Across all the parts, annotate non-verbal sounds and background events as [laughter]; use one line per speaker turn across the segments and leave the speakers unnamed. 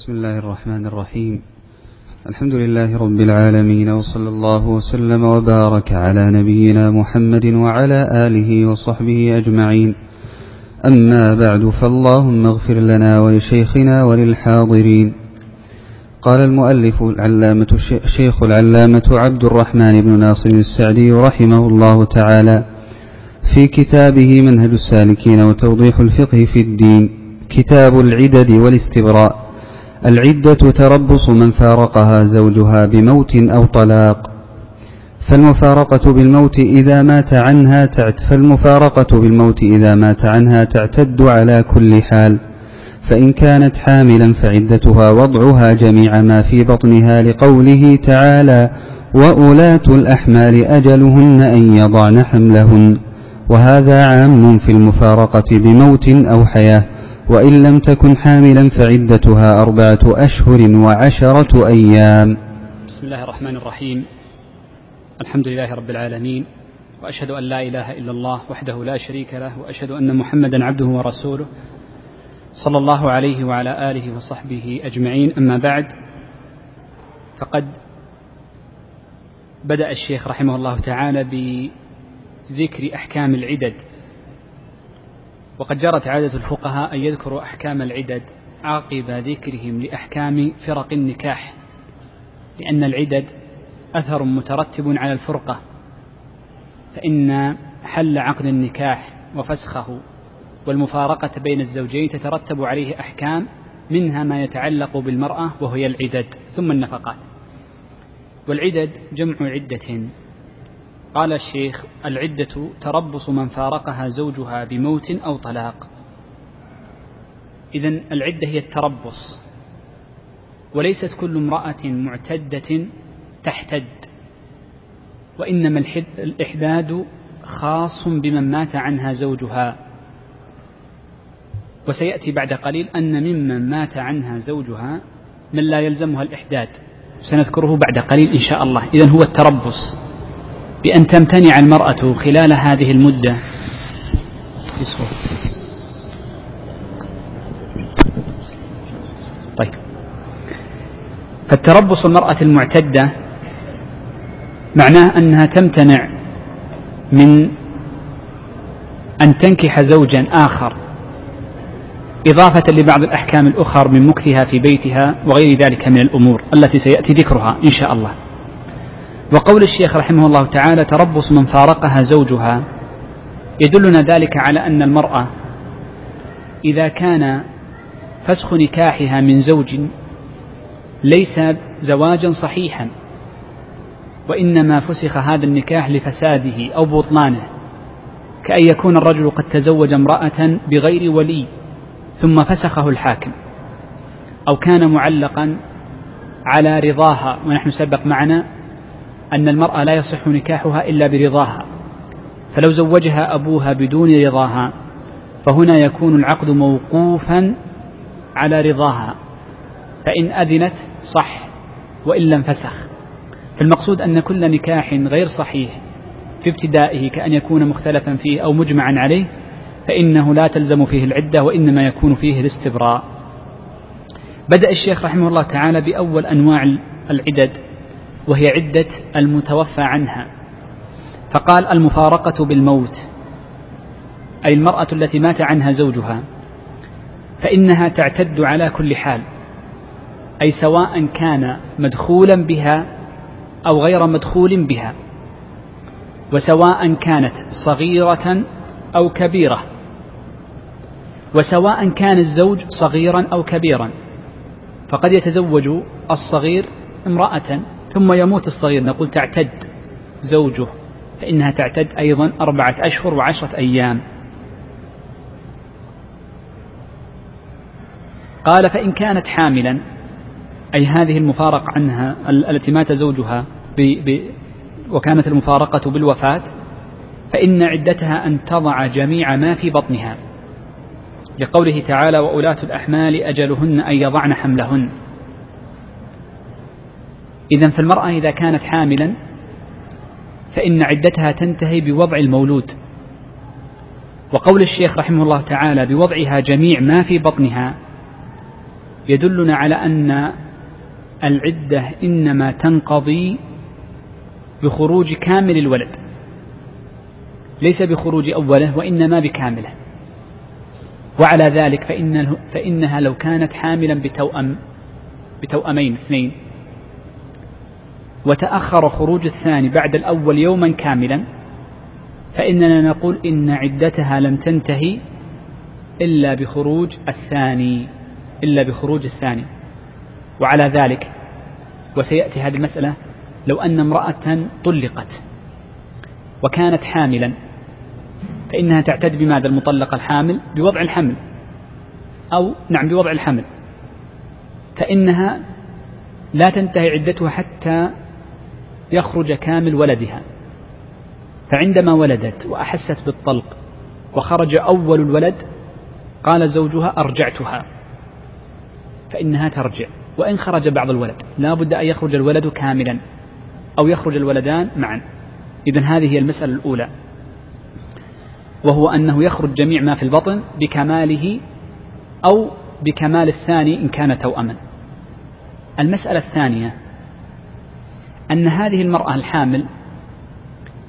بسم الله الرحمن الرحيم الحمد لله رب العالمين وصلى الله وسلم وبارك على نبينا محمد وعلى آله وصحبه أجمعين أما بعد فاللهم اغفر لنا ولشيخنا وللحاضرين قال المؤلف العلامة شيخ العلامة عبد الرحمن بن ناصر السعدي رحمه الله تعالى في كتابه منهج السالكين وتوضيح الفقه في الدين كتاب العدد والاستبراء العدة تربص من فارقها زوجها بموت أو طلاق فالمفارقة بالموت إذا مات عنها تعت فالمفارقة بالموت إذا مات عنها تعتد على كل حال فإن كانت حاملا فعدتها وضعها جميع ما في بطنها لقوله تعالى وأولاة الأحمال أجلهن أن يضعن حملهن وهذا عام في المفارقة بموت أو حياة وإن لم تكن حاملا فعدتها أربعة أشهر وعشرة أيام
بسم الله الرحمن الرحيم الحمد لله رب العالمين وأشهد أن لا إله إلا الله وحده لا شريك له وأشهد أن محمدا عبده ورسوله صلى الله عليه وعلى آله وصحبه أجمعين أما بعد فقد بدأ الشيخ رحمه الله تعالى بذكر أحكام العدد وقد جرت عادة الفقهاء أن يذكروا أحكام العدد عقب ذكرهم لأحكام فرق النكاح لأن العدد أثر مترتب على الفرقة فإن حل عقد النكاح وفسخه والمفارقة بين الزوجين تترتب عليه أحكام منها ما يتعلق بالمرأة وهي العدد ثم النفقات والعدد جمع عدة قال الشيخ العدة تربص من فارقها زوجها بموت أو طلاق إذا العدة هي التربص وليست كل امرأة معتدة تحتد وإنما الإحداد خاص بمن مات عنها زوجها وسيأتي بعد قليل أن ممن مات عنها زوجها من لا يلزمها الإحداد سنذكره بعد قليل إن شاء الله إذا هو التربص بأن تمتنع المرأة خلال هذه المدة طيب فالتربص المرأة المعتدة معناه أنها تمتنع من أن تنكح زوجا آخر إضافة لبعض الأحكام الأخر من مكثها في بيتها وغير ذلك من الأمور التي سيأتي ذكرها إن شاء الله وقول الشيخ رحمه الله تعالى تربص من فارقها زوجها يدلنا ذلك على أن المرأة إذا كان فسخ نكاحها من زوج ليس زواجا صحيحا وإنما فسخ هذا النكاح لفساده أو بطلانه كأن يكون الرجل قد تزوج امرأة بغير ولي ثم فسخه الحاكم أو كان معلقا على رضاها ونحن سبق معنا أن المرأة لا يصح نكاحها إلا برضاها فلو زوجها أبوها بدون رضاها فهنا يكون العقد موقوفا على رضاها فإن أذنت صح وإلا انفسخ فالمقصود أن كل نكاح غير صحيح في ابتدائه كأن يكون مختلفا فيه أو مجمعا عليه فإنه لا تلزم فيه العدة وإنما يكون فيه الاستبراء بدأ الشيخ رحمه الله تعالى بأول أنواع العدد وهي عدة المتوفى عنها فقال المفارقة بالموت أي المرأة التي مات عنها زوجها فإنها تعتد على كل حال أي سواء كان مدخولا بها أو غير مدخول بها وسواء كانت صغيرة أو كبيرة وسواء كان الزوج صغيرا أو كبيرا فقد يتزوج الصغير امرأة ثم يموت الصغير نقول تعتد زوجه فإنها تعتد أيضا أربعة أشهر وعشرة أيام قال فإن كانت حاملا أي هذه المفارقة عنها التي مات زوجها ب ب وكانت المفارقة بالوفاة فإن عدتها أن تضع جميع ما في بطنها لقوله تعالى وأولاة الأحمال أجلهن أن يضعن حملهن إذا فالمرأة إذا كانت حاملا فإن عدتها تنتهي بوضع المولود وقول الشيخ رحمه الله تعالى بوضعها جميع ما في بطنها يدلنا على أن العدة إنما تنقضي بخروج كامل الولد ليس بخروج أوله وإنما بكامله وعلى ذلك فإن فإنها لو كانت حاملا بتوأم بتوأمين اثنين وتأخر خروج الثاني بعد الأول يوما كاملا فإننا نقول إن عدتها لم تنتهي إلا بخروج الثاني إلا بخروج الثاني وعلى ذلك وسيأتي هذه المسألة لو أن امرأة طلقت وكانت حاملا فإنها تعتد بماذا المطلقة الحامل بوضع الحمل أو نعم بوضع الحمل فإنها لا تنتهي عدتها حتى يخرج كامل ولدها فعندما ولدت وأحست بالطلق وخرج أول الولد قال زوجها أرجعتها فإنها ترجع وإن خرج بعض الولد لا بد أن يخرج الولد كاملا أو يخرج الولدان معا إذا هذه هي المسألة الأولى وهو أنه يخرج جميع ما في البطن بكماله أو بكمال الثاني إن كان توأما المسألة الثانية أن هذه المرأة الحامل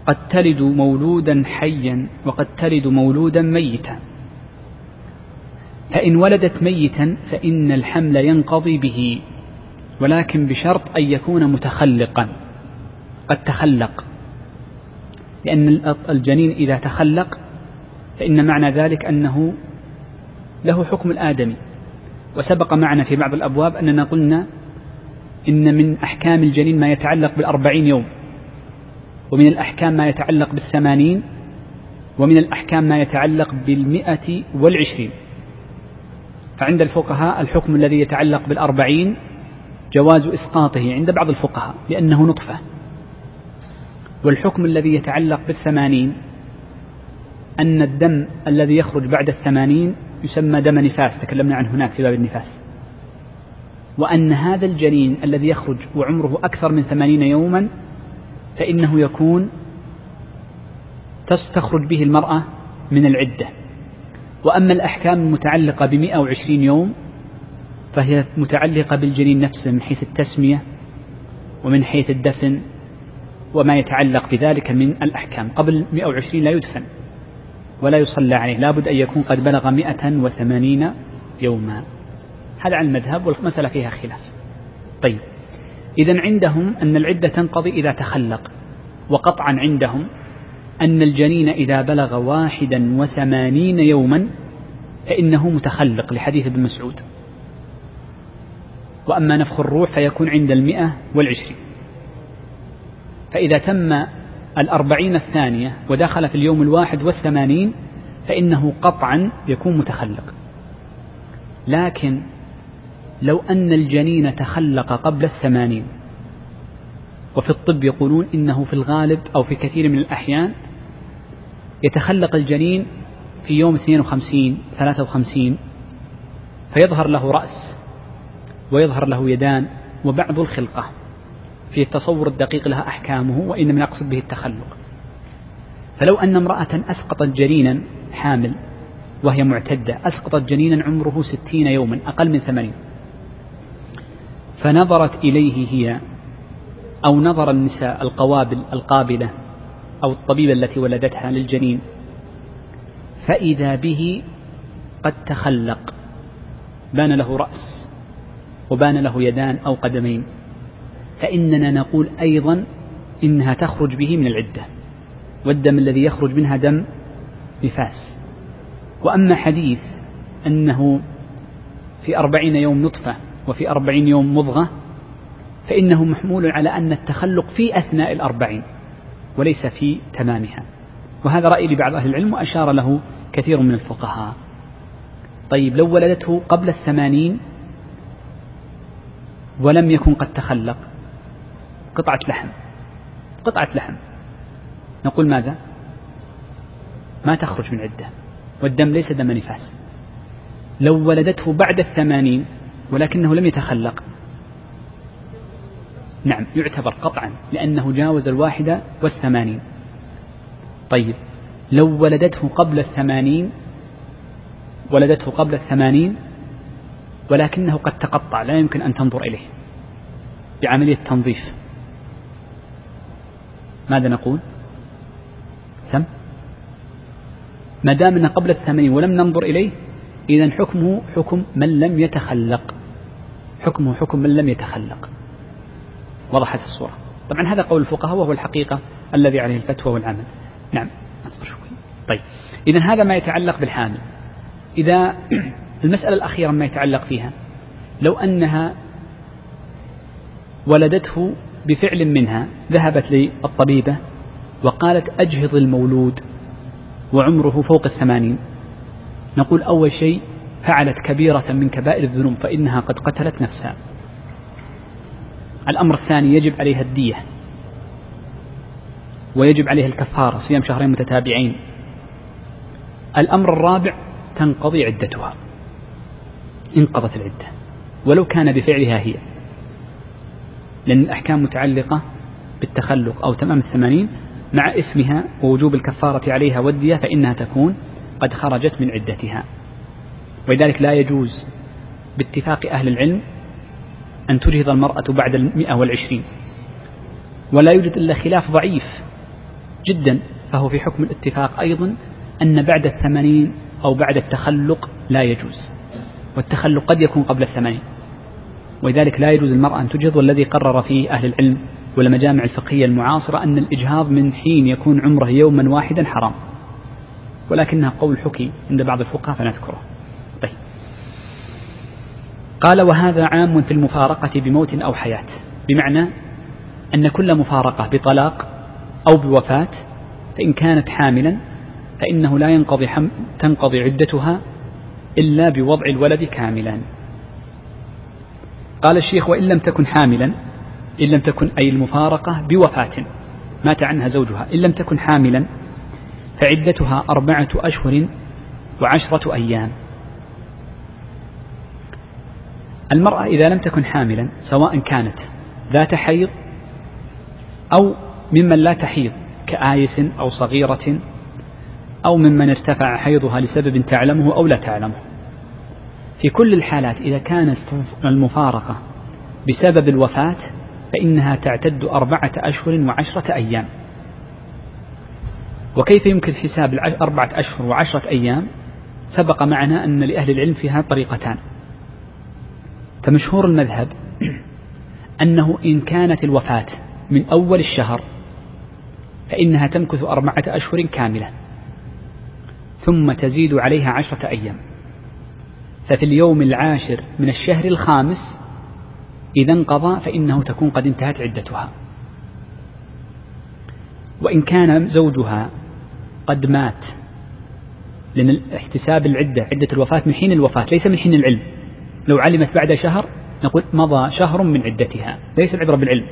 قد تلد مولودا حيا وقد تلد مولودا ميتا فإن ولدت ميتا فإن الحمل ينقضي به ولكن بشرط أن يكون متخلقا قد تخلق لأن الجنين إذا تخلق فإن معنى ذلك أنه له حكم الآدمي وسبق معنا في بعض الأبواب أننا قلنا إن من أحكام الجنين ما يتعلق بالأربعين يوم ومن الأحكام ما يتعلق بالثمانين ومن الأحكام ما يتعلق بالمئة والعشرين فعند الفقهاء الحكم الذي يتعلق بالأربعين جواز إسقاطه عند بعض الفقهاء لأنه نطفة والحكم الذي يتعلق بالثمانين أن الدم الذي يخرج بعد الثمانين يسمى دم نفاس تكلمنا عنه هناك في باب النفاس وأن هذا الجنين الذي يخرج وعمره أكثر من ثمانين يوما فإنه يكون تستخرج به المرأة من العدة وأما الأحكام المتعلقة بمئة وعشرين يوم فهي متعلقة بالجنين نفسه من حيث التسمية ومن حيث الدفن وما يتعلق بذلك من الأحكام قبل 120 لا يدفن ولا يصلى عليه لابد أن يكون قد بلغ 180 يوما هذا عن المذهب والمسألة فيها خلاف طيب إذا عندهم أن العدة تنقضي إذا تخلق وقطعا عندهم أن الجنين إذا بلغ واحدا وثمانين يوما فإنه متخلق لحديث ابن مسعود وأما نفخ الروح فيكون عند المئة والعشرين فإذا تم الأربعين الثانية ودخل في اليوم الواحد والثمانين فإنه قطعا يكون متخلق لكن لو أن الجنين تخلق قبل الثمانين وفي الطب يقولون إنه في الغالب أو في كثير من الأحيان يتخلق الجنين في يوم 52 53 فيظهر له رأس ويظهر له يدان وبعض الخلقة في التصور الدقيق لها أحكامه وإنما نقصد به التخلق فلو أن امرأة أسقطت جنينا حامل وهي معتدة أسقطت جنينا عمره ستين يوما أقل من ثمانين فنظرت إليه هي أو نظر النساء القوابل القابلة أو الطبيبة التي ولدتها للجنين فإذا به قد تخلق بان له رأس وبان له يدان أو قدمين فإننا نقول أيضا إنها تخرج به من العدة والدم الذي يخرج منها دم نفاس وأما حديث أنه في أربعين يوم نطفة وفي أربعين يوم مضغة فإنه محمول على أن التخلق في أثناء الأربعين وليس في تمامها وهذا رأي لبعض أهل العلم وأشار له كثير من الفقهاء طيب لو ولدته قبل الثمانين ولم يكن قد تخلق قطعة لحم قطعة لحم نقول ماذا ما تخرج من عدة والدم ليس دم نفاس لو ولدته بعد الثمانين ولكنه لم يتخلق نعم يعتبر قطعا لأنه جاوز الواحدة والثمانين طيب لو ولدته قبل الثمانين ولدته قبل الثمانين ولكنه قد تقطع لا يمكن أن تنظر إليه بعملية تنظيف ماذا نقول سم ما دام قبل الثمانين ولم ننظر إليه إذا حكمه حكم من لم يتخلق حكمه حكم من لم يتخلق وضحت الصورة طبعا هذا قول الفقهاء وهو الحقيقة الذي عليه الفتوى والعمل نعم شوي طيب إذا هذا ما يتعلق بالحامل إذا [clears throat] المسألة الأخيرة ما يتعلق فيها لو أنها ولدته بفعل منها ذهبت للطبيبة وقالت أجهض المولود وعمره فوق الثمانين نقول أول شيء فعلت كبيرة من كبائر الذنوب فإنها قد قتلت نفسها الأمر الثاني يجب عليها الدية ويجب عليها الكفارة صيام شهرين متتابعين الأمر الرابع تنقضي عدتها انقضت العدة ولو كان بفعلها هي لأن الأحكام متعلقة بالتخلق أو تمام الثمانين مع إثمها ووجوب الكفارة عليها والدية فإنها تكون قد خرجت من عدتها ولذلك لا يجوز باتفاق أهل العلم أن تجهض المرأة بعد المئة والعشرين ولا يوجد إلا خلاف ضعيف جدا فهو في حكم الاتفاق أيضا أن بعد الثمانين أو بعد التخلق لا يجوز والتخلق قد يكون قبل الثمانين ولذلك لا يجوز المرأة أن تجهض والذي قرر فيه أهل العلم والمجامع الفقهية المعاصرة أن الإجهاض من حين يكون عمره يوما واحدا حرام ولكنها قول حكي عند بعض الفقهاء فنذكره قال وهذا عام في المفارقة بموت أو حياة بمعنى أن كل مفارقة بطلاق أو بوفاة فإن كانت حاملا فإنه لا ينقضي حم تنقضي عدتها إلا بوضع الولد كاملا قال الشيخ وإن لم تكن حاملا إن لم تكن أي المفارقة بوفاة مات عنها زوجها إن لم تكن حاملا فعدتها أربعة أشهر وعشرة أيام المرأة إذا لم تكن حاملا سواء كانت ذات حيض أو ممن لا تحيض كآيس أو صغيرة أو ممن ارتفع حيضها لسبب تعلمه أو لا تعلمه في كل الحالات إذا كانت المفارقة بسبب الوفاة فإنها تعتد أربعة أشهر وعشرة أيام وكيف يمكن حساب أربعة أشهر وعشرة أيام سبق معنا أن لأهل العلم فيها طريقتان فمشهور المذهب أنه إن كانت الوفاة من أول الشهر فإنها تمكث أربعة أشهر كاملة ثم تزيد عليها عشرة أيام ففي اليوم العاشر من الشهر الخامس إذا انقضى فإنه تكون قد انتهت عدتها وإن كان زوجها قد مات لأن احتساب العدة عدة الوفاة من حين الوفاة ليس من حين العلم لو علمت بعد شهر نقول مضى شهر من عدتها ليس العبرة بالعلم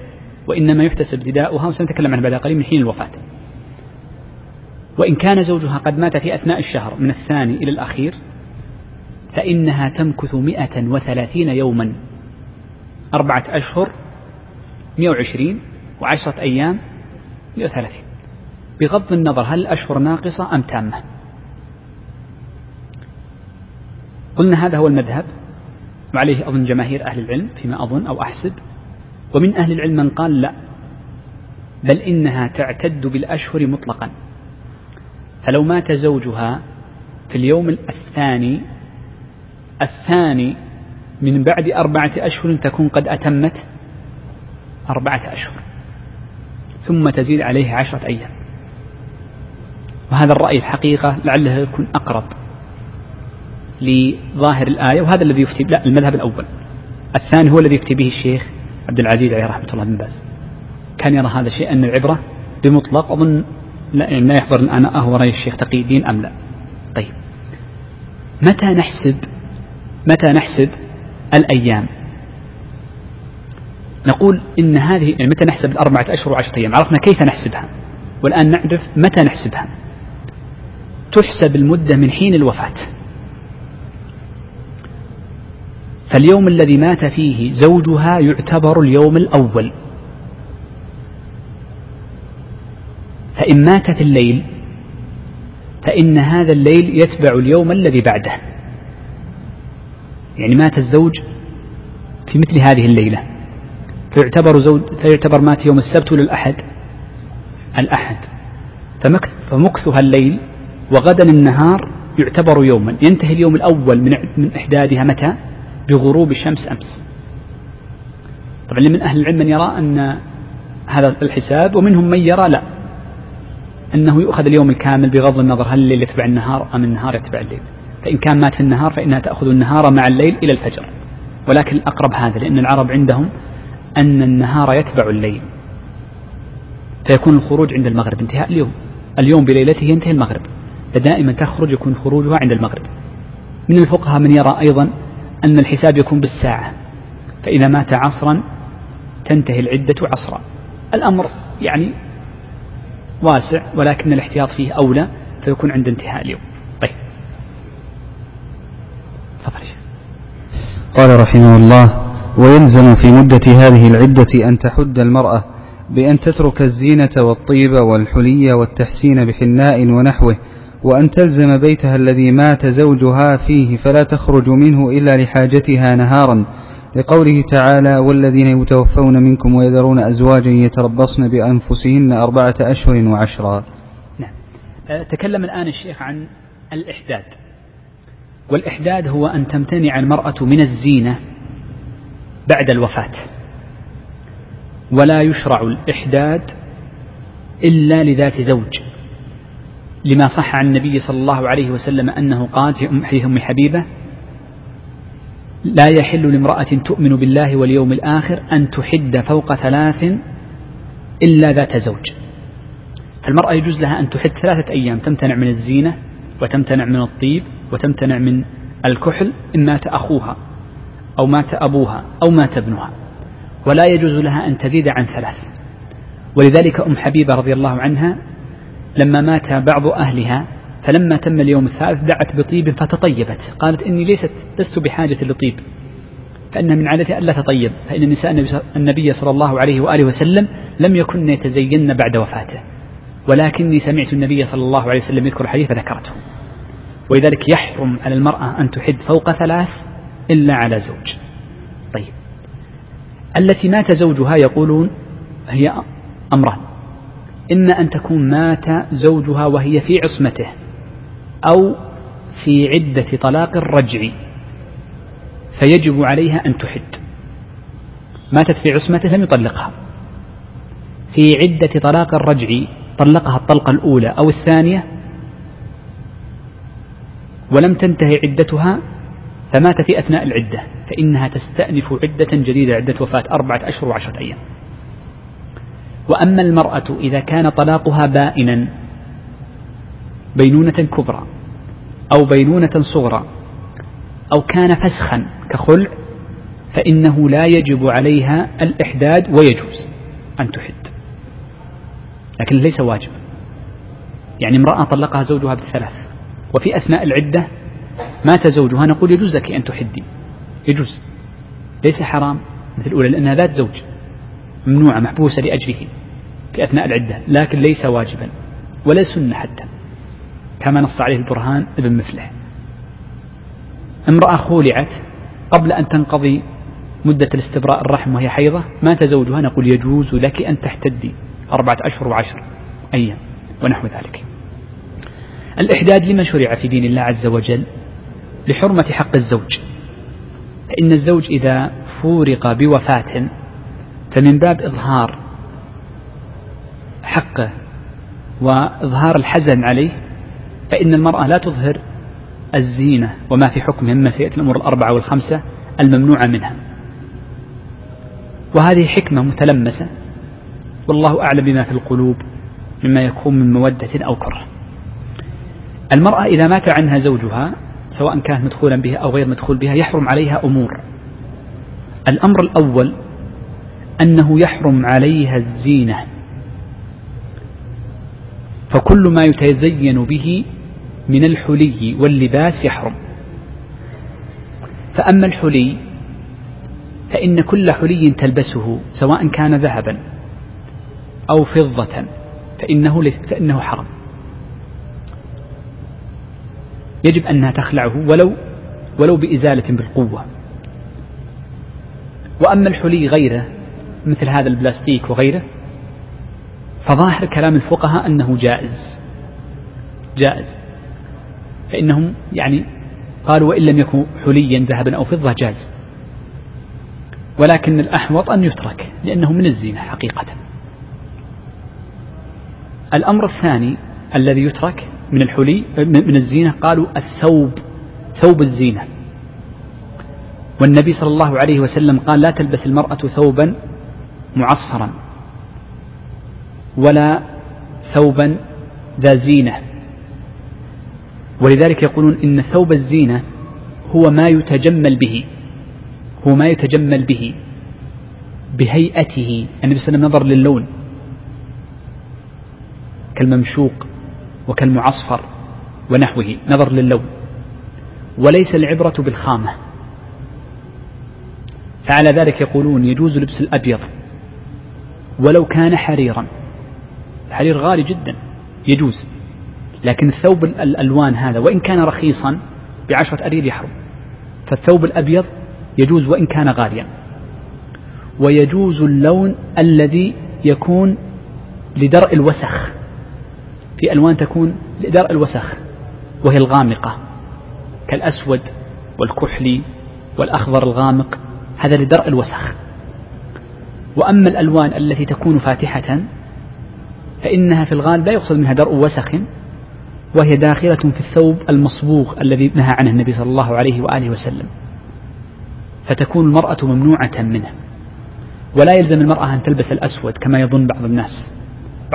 وإنما يحتسب ابتداؤها وسنتكلم عنها بعد قليل من حين الوفاة وإن كان زوجها قد مات في أثناء الشهر من الثاني إلى الأخير فإنها تمكث مئة وثلاثين يوما أربعة أشهر مئة وعشرين وعشرة أيام مئة وثلاثين بغض النظر هل الأشهر ناقصة أم تامة قلنا هذا هو المذهب وعليه عليه أظن جماهير أهل العلم فيما أظن أو أحسب ومن أهل العلم من قال لا بل إنها تعتد بالأشهر مطلقا فلو مات زوجها في اليوم الثاني الثاني من بعد أربعة أشهر تكون قد أتمت أربعة أشهر ثم تزيد عليه عشرة أيام وهذا الرأي الحقيقة لعله يكون أقرب لظاهر الآية وهذا الذي يفتي لا المذهب الأول الثاني هو الذي يفتي به الشيخ عبد العزيز عليه رحمة الله بن باز كان يرى هذا الشيء أن العبرة بمطلق أظن لا, يعني لا يحضر الآن أهو رأي الشيخ تقي الدين أم لا طيب متى نحسب متى نحسب الأيام نقول إن هذه يعني متى نحسب الأربعة أشهر وعشرة أيام عرفنا كيف نحسبها والآن نعرف متى نحسبها تحسب المدة من حين الوفاة فاليوم الذي مات فيه زوجها يعتبر اليوم الأول فإن مات في الليل فإن هذا الليل يتبع اليوم الذي بعده يعني مات الزوج في مثل هذه الليلة فيعتبر, زوج فيعتبر مات يوم السبت ولا الأحد الأحد فمكثها الليل وغدا النهار يعتبر يوما ينتهي اليوم الأول من, من إحدادها متى بغروب الشمس أمس طبعا من أهل العلم من يرى أن هذا الحساب ومنهم من يرى لا أنه يؤخذ اليوم الكامل بغض النظر هل الليل يتبع النهار أم النهار يتبع الليل فإن كان مات في النهار فإنها تأخذ النهار مع الليل إلى الفجر ولكن الأقرب هذا لأن العرب عندهم أن النهار يتبع الليل فيكون الخروج عند المغرب انتهاء اليوم اليوم بليلته ينتهي المغرب فدائما تخرج يكون خروجها عند المغرب من الفقهاء من يرى أيضا أن الحساب يكون بالساعة فإذا مات عصرا تنتهي العدة عصرا الأمر يعني واسع ولكن الاحتياط فيه أولى فيكون عند انتهاء اليوم طيب
تفضل قال رحمه الله ويلزم في مدة هذه العدة أن تحد المرأة بأن تترك الزينة والطيب والحلي والتحسين بحناء ونحوه وأن تلزم بيتها الذي مات زوجها فيه فلا تخرج منه إلا لحاجتها نهارا لقوله تعالى والذين يتوفون منكم ويذرون أزواجا يتربصن بأنفسهن أربعة أشهر وعشرا
نعم أه، تكلم الآن الشيخ عن الإحداد والإحداد هو أن تمتنع المرأة من الزينة بعد الوفاة ولا يشرع الإحداد إلا لذات زوج لما صح عن النبي صلى الله عليه وسلم أنه قال في حديث أم حبيبة لا يحل لامرأة تؤمن بالله واليوم الآخر أن تحد فوق ثلاث إلا ذات زوج فالمرأة يجوز لها أن تحد ثلاثة أيام تمتنع من الزينة وتمتنع من الطيب وتمتنع من الكحل إن مات أخوها أو مات أبوها أو مات ابنها ولا يجوز لها أن تزيد عن ثلاث ولذلك أم حبيبة رضي الله عنها لما مات بعض أهلها فلما تم اليوم الثالث دعت بطيب فتطيبت قالت إني ليست لست بحاجة لطيب فإن من عادتها ألا تطيب فإن نساء النبي صلى الله عليه وآله وسلم لم يكن يتزين بعد وفاته ولكني سمعت النبي صلى الله عليه وسلم يذكر الحديث فذكرته ولذلك يحرم على المرأة أن تحد فوق ثلاث إلا على زوج طيب التي مات زوجها يقولون هي أمران إما أن تكون مات زوجها وهي في عصمته أو في عدة طلاق الرجع فيجب عليها أن تحد ماتت في عصمته لم يطلقها في عدة طلاق الرجع طلقها الطلقة الأولى أو الثانية ولم تنتهي عدتها فمات في أثناء العدة فإنها تستأنف عدة جديدة عدة وفاة أربعة أشهر وعشرة أيام وأما المرأة إذا كان طلاقها بائنا بينونة كبرى أو بينونة صغرى أو كان فسخا كخلع فإنه لا يجب عليها الإحداد ويجوز أن تحد لكن ليس واجب يعني امرأة طلقها زوجها بالثلاث وفي أثناء العدة مات زوجها نقول يجوز لك أن تحدي يجوز ليس حرام مثل الأولى لأنها ذات زوج ممنوعة محبوسة لأجله في أثناء العدة لكن ليس واجبا ولا سنة حتى كما نص عليه البرهان ابن مثله امرأة خولعت قبل أن تنقضي مدة الاستبراء الرحم وهي حيضة مات زوجها نقول يجوز لك أن تحتدي أربعة أشهر وعشر أيام ونحو ذلك الإحداد لما شرع في دين الله عز وجل لحرمة حق الزوج فإن الزوج إذا فورق بوفاة فمن باب إظهار حقه وإظهار الحزن عليه فإن المرأة لا تظهر الزينة وما في حكمها مما سيأتي الأمور الأربعة والخمسة الممنوعة منها وهذه حكمة متلمسة والله أعلم بما في القلوب مما يكون من مودة أو كره المرأة إذا مات عنها زوجها سواء كانت مدخولا بها أو غير مدخول بها يحرم عليها أمور الأمر الأول أنه يحرم عليها الزينة فكل ما يتزين به من الحلي واللباس يحرم فأما الحلي فإن كل حلي تلبسه سواء كان ذهبا أو فضة فإنه, فإنه حرم يجب أنها تخلعه ولو ولو بإزالة بالقوة وأما الحلي غيره مثل هذا البلاستيك وغيره فظاهر كلام الفقهاء أنه جائز جائز فإنهم يعني قالوا وإن لم يكن حليا ذهبا أو فضة جاز ولكن الأحوط أن يترك لأنه من الزينة حقيقة الأمر الثاني الذي يترك من الحلي من الزينة قالوا الثوب ثوب الزينة والنبي صلى الله عليه وسلم قال لا تلبس المرأة ثوبا معصفرا ولا ثوبا ذا زينة ولذلك يقولون إن ثوب الزينة هو ما يتجمل به هو ما يتجمل به بهيئته النبي صلى الله عليه وسلم نظر للون كالممشوق وكالمعصفر ونحوه نظر للون وليس العبرة بالخامة فعلى ذلك يقولون يجوز لبس الأبيض ولو كان حريرا الحرير غالي جدا يجوز لكن الثوب الألوان هذا وإن كان رخيصا بعشرة أريل يحرم فالثوب الأبيض يجوز وإن كان غاليا ويجوز اللون الذي يكون لدرء الوسخ في ألوان تكون لدرء الوسخ وهي الغامقة كالأسود والكحلي والأخضر الغامق هذا لدرء الوسخ وأما الألوان التي تكون فاتحة فإنها في الغالب لا يقصد منها درء وسخ وهي داخلة في الثوب المصبوغ الذي نهى عنه النبي صلى الله عليه وآله وسلم فتكون المرأة ممنوعة منه ولا يلزم المرأة أن تلبس الأسود كما يظن بعض الناس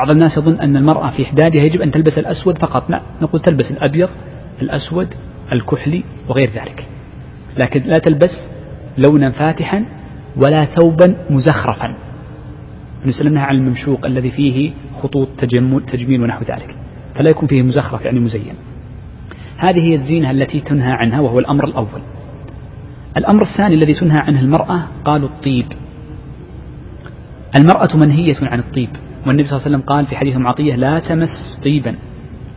بعض الناس يظن أن المرأة في إحدادها يجب أن تلبس الأسود فقط لا نقول تلبس الأبيض الأسود الكحلي وغير ذلك لكن لا تلبس لونا فاتحا ولا ثوبا مزخرفا نسلمناها على الممشوق الذي فيه خطوط تجميل ونحو ذلك فلا يكون فيه مزخرف يعني مزين هذه هي الزينة التي تنهى عنها وهو الأمر الأول الأمر الثاني الذي تنهى عنه المرأة قالوا الطيب المرأة منهية عن الطيب والنبي صلى الله عليه وسلم قال في حديث معطية لا تمس طيبا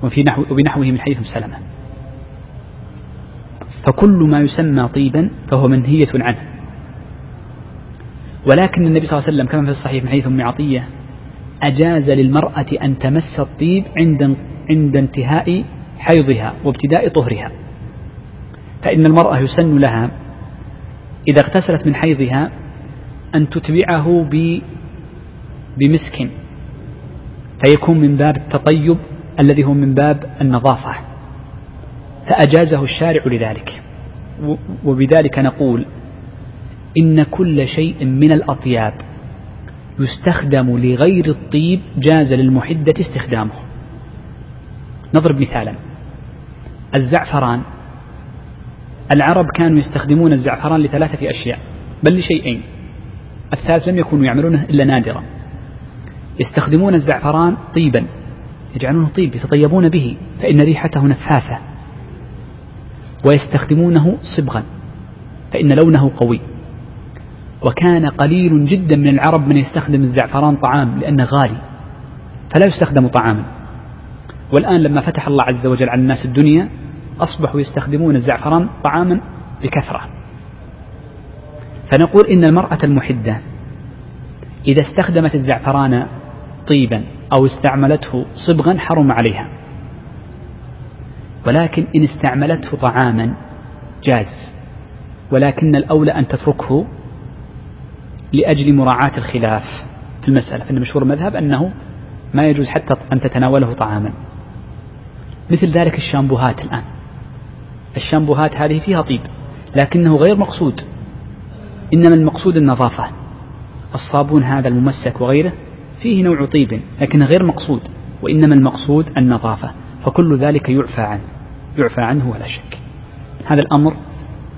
وفي نحو وبنحوه من حديث سلمة فكل ما يسمى طيبا فهو منهية عنه ولكن النبي صلى الله عليه وسلم كما في الصحيح من حديث أم عطية أجاز للمرأة أن تمس الطيب عند عند انتهاء حيضها وابتداء طهرها فإن المرأة يسن لها إذا اغتسلت من حيضها أن تتبعه بمسك فيكون من باب التطيب الذي هو من باب النظافة فأجازه الشارع لذلك وبذلك نقول إن كل شيء من الأطياب يستخدم لغير الطيب جاز للمحدة استخدامه نضرب مثالا الزعفران العرب كانوا يستخدمون الزعفران لثلاثة أشياء بل لشيئين الثالث لم يكونوا يعملونه إلا نادرا يستخدمون الزعفران طيبا يجعلونه طيب يتطيبون به فإن ريحته نفاثة ويستخدمونه صبغا فإن لونه قوي وكان قليل جدا من العرب من يستخدم الزعفران طعام لأنه غالي فلا يستخدم طعاما والآن لما فتح الله عز وجل على الناس الدنيا أصبحوا يستخدمون الزعفران طعاما بكثرة فنقول إن المرأة المحدة إذا استخدمت الزعفران طيبا أو استعملته صبغا حرم عليها ولكن إن استعملته طعاما جاز ولكن الأولى أن تتركه لأجل مراعاة الخلاف في المسألة فإن مشهور المذهب أنه ما يجوز حتى أن تتناوله طعاما مثل ذلك الشامبوهات الآن الشامبوهات هذه فيها طيب لكنه غير مقصود إنما المقصود النظافة الصابون هذا الممسك وغيره فيه نوع طيب لكنه غير مقصود وإنما المقصود النظافة فكل ذلك يعفى عنه يعفى عنه ولا شك هذا الأمر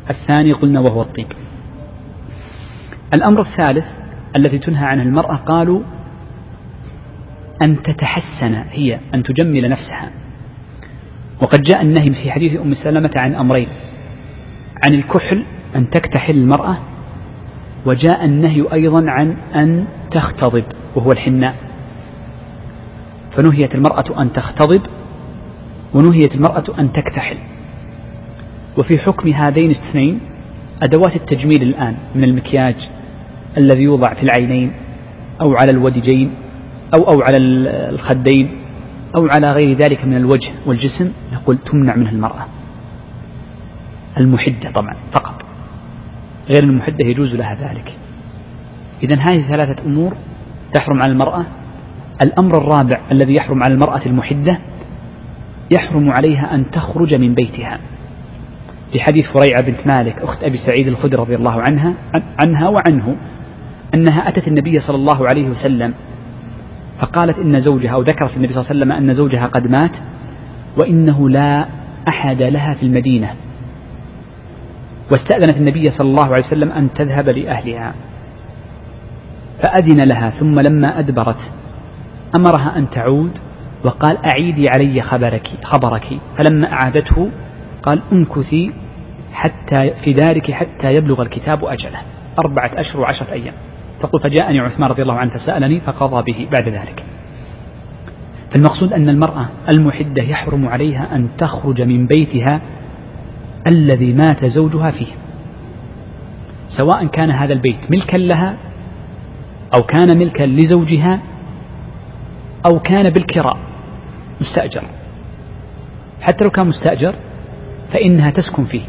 الثاني قلنا وهو الطيب الأمر الثالث الذي تنهى عنه المرأة قالوا أن تتحسن هي أن تجمل نفسها وقد جاء النهي في حديث أم سلمة عن أمرين عن الكحل أن تكتحل المرأة وجاء النهي أيضا عن أن تختضب وهو الحناء فنهيت المرأة أن تختضب ونهيت المرأة أن تكتحل وفي حكم هذين الاثنين أدوات التجميل الآن من المكياج الذي يوضع في العينين أو على الودجين أو أو على الخدين أو على غير ذلك من الوجه والجسم نقول تمنع منه المرأة المحدة طبعا فقط غير المحدة يجوز لها ذلك إذا هذه ثلاثة أمور تحرم على المرأة الأمر الرابع الذي يحرم على المرأة المحدة يحرم عليها أن تخرج من بيتها لحديث فريعة بنت مالك أخت أبي سعيد الخدري رضي الله عنها عنها وعنه أنها أتت النبي صلى الله عليه وسلم فقالت إن زوجها أو ذكرت النبي صلى الله عليه وسلم أن زوجها قد مات وإنه لا أحد لها في المدينة واستأذنت النبي صلى الله عليه وسلم أن تذهب لأهلها فأذن لها ثم لما أدبرت أمرها أن تعود وقال أعيدي علي خبرك خبرك فلما أعادته قال امكثي حتى في دارك حتى يبلغ الكتاب أجله أربعة أشهر وعشرة أيام تقول فجاءني عثمان رضي الله عنه فسألني فقضى به بعد ذلك فالمقصود أن المرأة المحدة يحرم عليها أن تخرج من بيتها الذي مات زوجها فيه سواء كان هذا البيت ملكا لها أو كان ملكا لزوجها أو كان بالكراء مستأجر حتى لو كان مستأجر فإنها تسكن فيه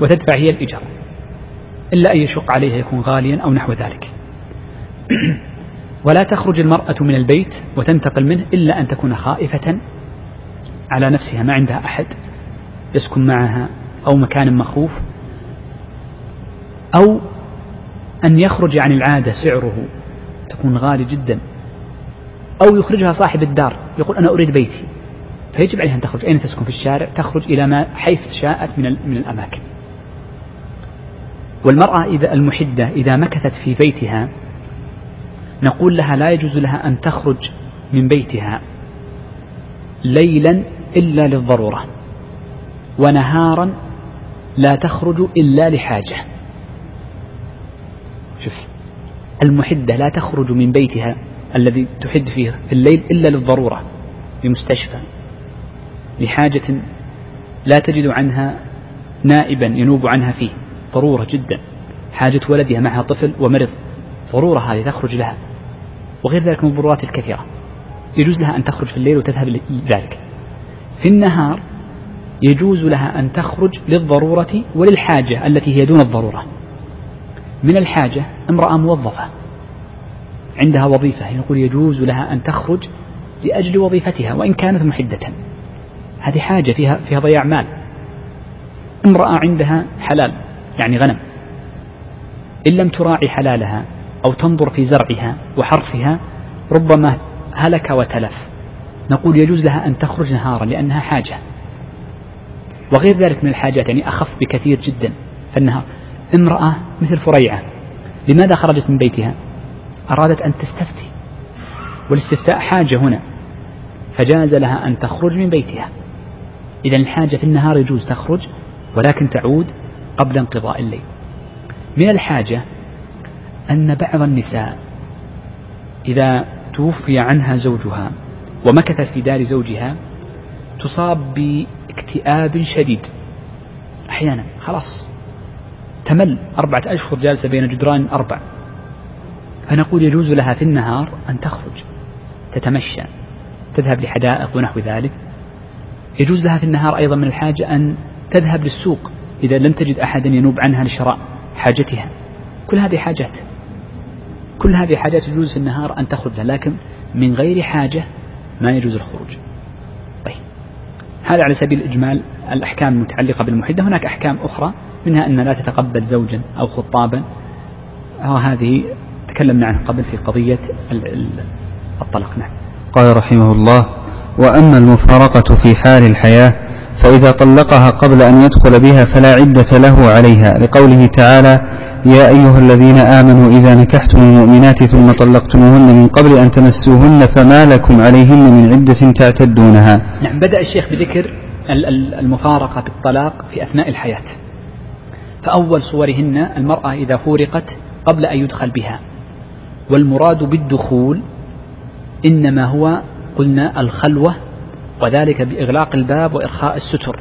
وتدفع هي الإيجار إلا أن يشق عليها يكون غاليا أو نحو ذلك ولا تخرج المرأة من البيت وتنتقل منه إلا أن تكون خائفة على نفسها ما عندها أحد يسكن معها أو مكان مخوف أو أن يخرج عن العادة سعره تكون غالي جدا أو يخرجها صاحب الدار يقول أنا أريد بيتي فيجب عليها أن تخرج أين تسكن في الشارع تخرج إلى ما حيث شاءت من, من الأماكن والمرأة إذا المحدة إذا مكثت في بيتها نقول لها لا يجوز لها أن تخرج من بيتها ليلا إلا للضرورة ونهارا لا تخرج إلا لحاجة شوف المحدة لا تخرج من بيتها الذي تحد فيه في الليل إلا للضرورة بمستشفى لحاجة لا تجد عنها نائبا ينوب عنها فيه ضرورة جدا حاجة ولدها معها طفل ومرض ضرورة هذه تخرج لها وغير ذلك من الضرورات الكثيرة يجوز لها أن تخرج في الليل وتذهب لذلك في النهار يجوز لها أن تخرج للضرورة وللحاجة التي هي دون الضرورة من الحاجة امرأة موظفة عندها وظيفة نقول يجوز لها أن تخرج لأجل وظيفتها وإن كانت محدة هذه حاجة فيها فيها ضياع مال امرأة عندها حلال يعني غنم إن لم تراعي حلالها أو تنظر في زرعها وحرثها ربما هلك وتلف نقول يجوز لها أن تخرج نهارا لأنها حاجة وغير ذلك من الحاجات يعني أخف بكثير جدا في النهار امرأة مثل فريعة لماذا خرجت من بيتها أرادت أن تستفتي والاستفتاء حاجة هنا فجاز لها أن تخرج من بيتها إذا الحاجة في النهار يجوز تخرج ولكن تعود قبل انقضاء الليل من الحاجة أن بعض النساء إذا توفي عنها زوجها ومكثت في دار زوجها تصاب باكتئاب شديد أحيانا خلاص تمل أربعة أشهر جالسة بين جدران أربع فنقول يجوز لها في النهار أن تخرج تتمشى تذهب لحدائق ونحو ذلك يجوز لها في النهار أيضا من الحاجة أن تذهب للسوق إذا لم تجد أحدا ينوب عنها لشراء حاجتها كل هذه حاجات كل هذه حاجات يجوز في النهار أن تخرج لها لكن من غير حاجة ما يجوز الخروج طيب هذا على سبيل الإجمال الأحكام المتعلقة بالمحدة هناك أحكام أخرى منها أن لا تتقبل زوجا أو خطابا وهذه آه، تكلمنا عنها قبل في قضية الطلاق نعم
قال رحمه الله وأما المفارقة في حال الحياة فإذا طلقها قبل أن يدخل بها فلا عدة له عليها لقوله تعالى يا أيها الذين آمنوا إذا نكحتم المؤمنات ثم طلقتموهن من قبل أن تمسوهن فما لكم عليهن من عدة تعتدونها
نعم بدأ الشيخ بذكر المفارقة في الطلاق في أثناء الحياة فأول صورهن المرأة إذا فورقت قبل أن يدخل بها والمراد بالدخول إنما هو قلنا الخلوة وذلك بإغلاق الباب وإرخاء الستر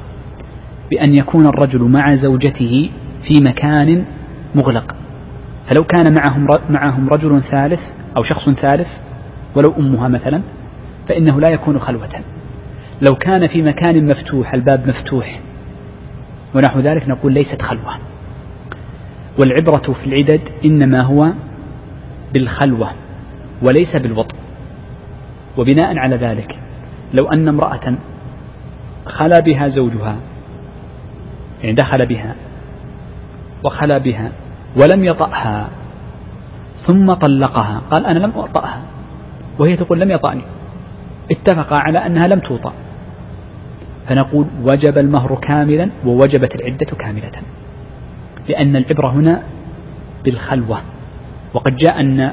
بأن يكون الرجل مع زوجته في مكان مغلق فلو كان معهم معهم رجل ثالث أو شخص ثالث ولو أمها مثلا فإنه لا يكون خلوة لو كان في مكان مفتوح الباب مفتوح ونحو ذلك نقول ليست خلوة والعبرة في العدد إنما هو بالخلوة وليس بالوطء وبناء على ذلك لو أن امرأة خلا بها زوجها يعني دخل بها وخلا بها ولم يطأها ثم طلقها قال أنا لم أطأها وهي تقول لم يطأني اتفقا على أنها لم توطأ فنقول وجب المهر كاملا ووجبت العدة كاملة لأن العبرة هنا بالخلوة وقد جاء أن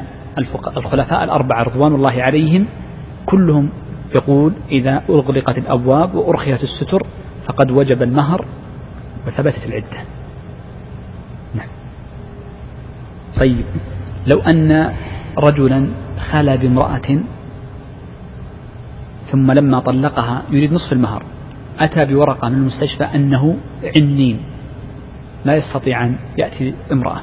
الخلفاء الأربعة رضوان الله عليهم كلهم يقول إذا أغلقت الأبواب وأرخيت الستر فقد وجب المهر وثبتت العدة نعم طيب لو أن رجلا خلى بامرأة ثم لما طلقها يريد نصف المهر أتى بورقة من المستشفى أنه عنين لا يستطيع أن يأتي امرأة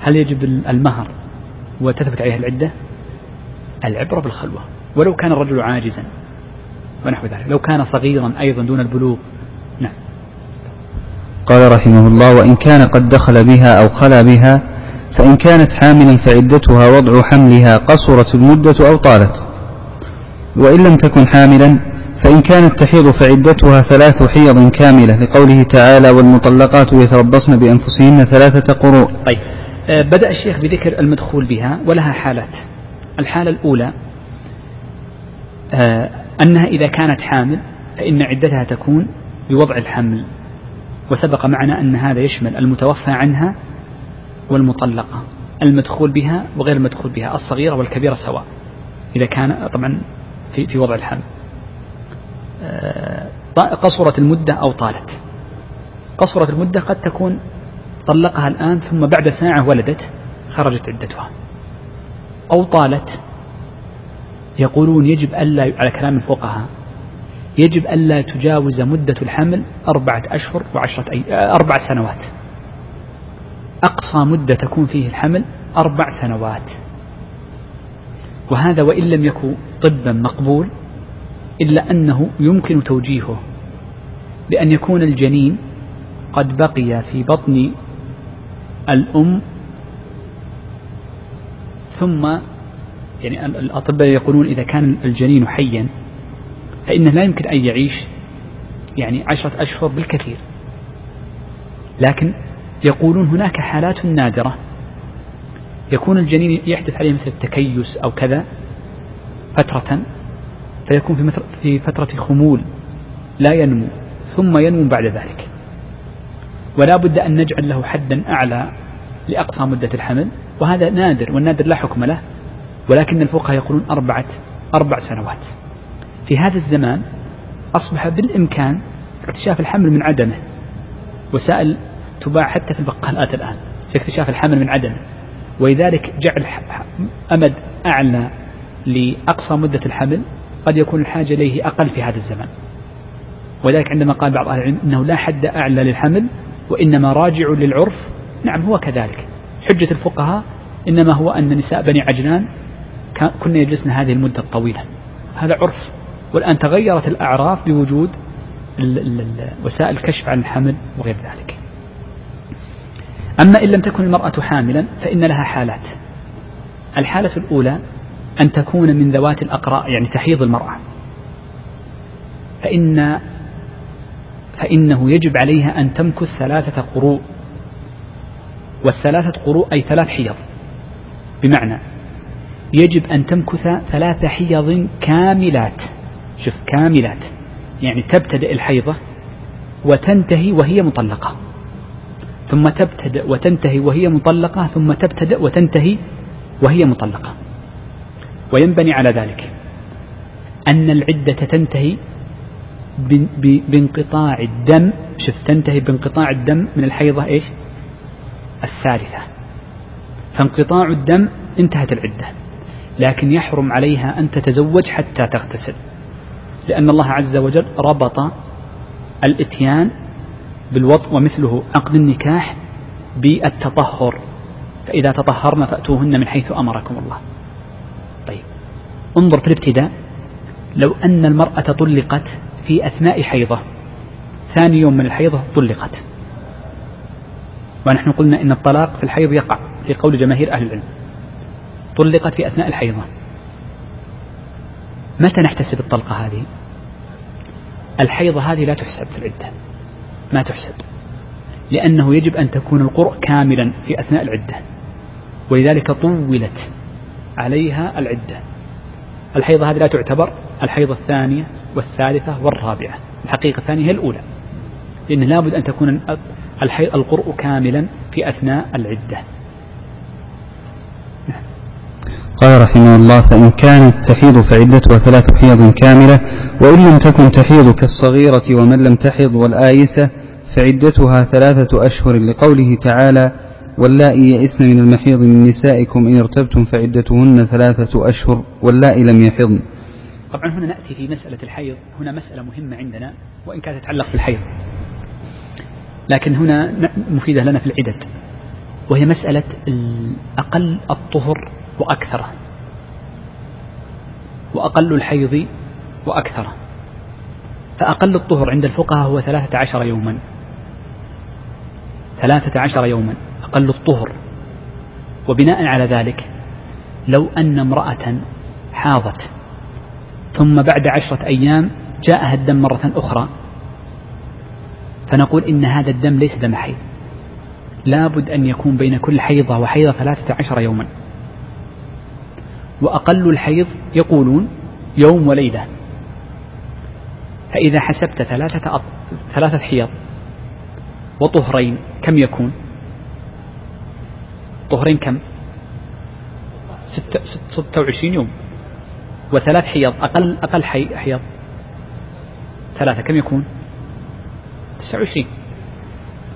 هل يجب المهر وتثبت عليها العدة العبرة بالخلوة ولو كان الرجل عاجزا ونحو ذلك لو كان صغيرا أيضا دون البلوغ نعم
قال رحمه الله وإن كان قد دخل بها أو خلا بها فإن كانت حاملا فعدتها وضع حملها قصرت المدة أو طالت وإن لم تكن حاملا فإن كانت تحيض فعدتها ثلاث حيض كاملة لقوله تعالى والمطلقات يتربصن بأنفسهن ثلاثة قروء
طيب آه، بدأ الشيخ بذكر المدخول بها ولها حالات الحالة الأولى آه، أنها إذا كانت حامل فإن عدتها تكون بوضع الحمل وسبق معنا أن هذا يشمل المتوفى عنها والمطلقة المدخول بها وغير المدخول بها الصغيرة والكبيرة سواء إذا كان طبعا في, في وضع الحمل آه، قصرت المدة أو طالت قصرت المدة قد تكون طلقها الآن ثم بعد ساعة ولدت خرجت عدتها أو طالت يقولون يجب ألا على كلام الفقهاء يجب ألا تجاوز مدة الحمل أربعة أشهر وعشرة أي آه، أربع سنوات أقصى مدة تكون فيه الحمل أربع سنوات وهذا وإن لم يكن طبا مقبول إلا أنه يمكن توجيهه بأن يكون الجنين قد بقي في بطن الأم ثم يعني الأطباء يقولون إذا كان الجنين حيا فإنه لا يمكن أن يعيش يعني عشرة أشهر بالكثير لكن يقولون هناك حالات نادرة يكون الجنين يحدث عليه مثل التكيس أو كذا فترة فيكون في, في فترة خمول لا ينمو ثم ينمو بعد ذلك ولا بد أن نجعل له حدا أعلى لأقصى مدة الحمل وهذا نادر والنادر لا حكم له ولكن الفقهاء يقولون أربعة أربع سنوات في هذا الزمان أصبح بالإمكان اكتشاف الحمل من عدمه وسائل تباع حتى في البقالات الآن في اكتشاف الحمل من عدمه ولذلك جعل أمد أعلى لأقصى مدة الحمل قد يكون الحاجة إليه أقل في هذا الزمان ولذلك عندما قال بعض أهل العلم أنه لا حد أعلى للحمل وإنما راجع للعرف نعم هو كذلك حجة الفقهاء إنما هو أن نساء بني عجلان كنا يجلسن هذه المدة الطويلة هذا عرف والآن تغيرت الأعراف بوجود وسائل الكشف عن الحمل وغير ذلك أما إن لم تكن المرأة حاملا فإن لها حالات الحالة الأولى أن تكون من ذوات الأقراء يعني تحيض المرأة فإن فإنه يجب عليها أن تمكث ثلاثة قروء والثلاثة قروء أي ثلاث حيض بمعنى يجب أن تمكث ثلاث حيض كاملات شوف كاملات يعني تبتدئ الحيضة وتنتهي وهي مطلقة ثم تبتدئ وتنتهي وهي مطلقة ثم تبتدئ وتنتهي وهي مطلقة وينبني على ذلك أن العدة تنتهي بانقطاع الدم شوف تنتهي بانقطاع الدم من الحيضة إيش الثالثة فانقطاع الدم انتهت العدة لكن يحرم عليها أن تتزوج حتى تغتسل لأن الله عز وجل ربط الإتيان بالوطء ومثله عقد النكاح بالتطهر فإذا تطهرن فأتوهن من حيث أمركم الله طيب انظر في الابتداء لو أن المرأة طلقت في أثناء حيضة ثاني يوم من الحيضة طلقت ونحن قلنا إن الطلاق في الحيض يقع في قول جماهير أهل العلم طلقت في أثناء الحيضة متى نحتسب الطلقة هذه الحيضة هذه لا تحسب في العدة ما تحسب لأنه يجب أن تكون القرء كاملا في أثناء العدة ولذلك طولت عليها العدة الحيضة هذه لا تعتبر الحيضة الثانية والثالثة والرابعة الحقيقة الثانية هي الأولى لأن لابد أن تكون القرء كاملا في أثناء العدة
قال رحمه الله فإن كانت تحيض فعدتها ثلاث حيض كاملة وإن لم تكن تحيض كالصغيرة ومن لم تحض والآيسة فعدتها ثلاثة أشهر لقوله تعالى واللائي يئسن من المحيض من نسائكم إن ارتبتم فعدتهن ثلاثة أشهر واللائي لم يحضن
طبعا هنا نأتي في مسألة الحيض هنا مسألة مهمة عندنا وإن كانت تتعلق بالحيض لكن هنا مفيدة لنا في العدد وهي مسألة أقل الطهر وأكثره وأقل الحيض وأكثره فأقل الطهر عند الفقهاء هو ثلاثة عشر يوما ثلاثة عشر يوما أقل الطهر وبناء على ذلك لو أن امرأة حاضت ثم بعد عشرة أيام جاءها الدم مرة أخرى فنقول إن هذا الدم ليس دم حيض لابد أن يكون بين كل حيضة وحيضة ثلاثة عشر يوما وأقل الحيض يقولون يوم وليلة فإذا حسبت ثلاثة, أط... ثلاثة حيض وطهرين كم يكون طهرين كم ستة, ستة وعشرين يوم وثلاث حيض أقل, أقل حي... حيض ثلاثة كم يكون 29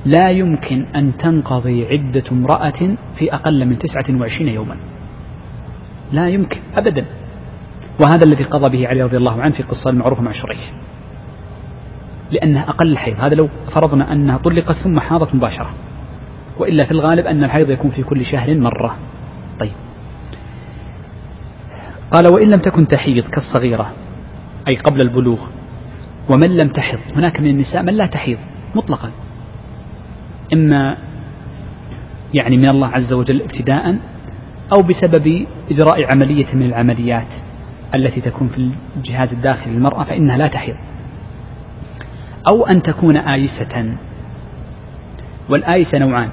لا يمكن أن تنقضي عدة امرأة في أقل من 29 يوما لا يمكن أبدا وهذا الذي قضى به علي رضي الله عنه في قصة المعروفة مع شريح لأنها أقل حيض هذا لو فرضنا أنها طلقت ثم حاضت مباشرة وإلا في الغالب أن الحيض يكون في كل شهر مرة طيب قال وإن لم تكن تحيض كالصغيرة أي قبل البلوغ ومن لم تحض هناك من النساء من لا تحيض مطلقا إما يعني من الله عز وجل ابتداء أو بسبب إجراء عملية من العمليات التي تكون في الجهاز الداخلي للمرأة فإنها لا تحيض أو أن تكون آيسة والآيسة نوعان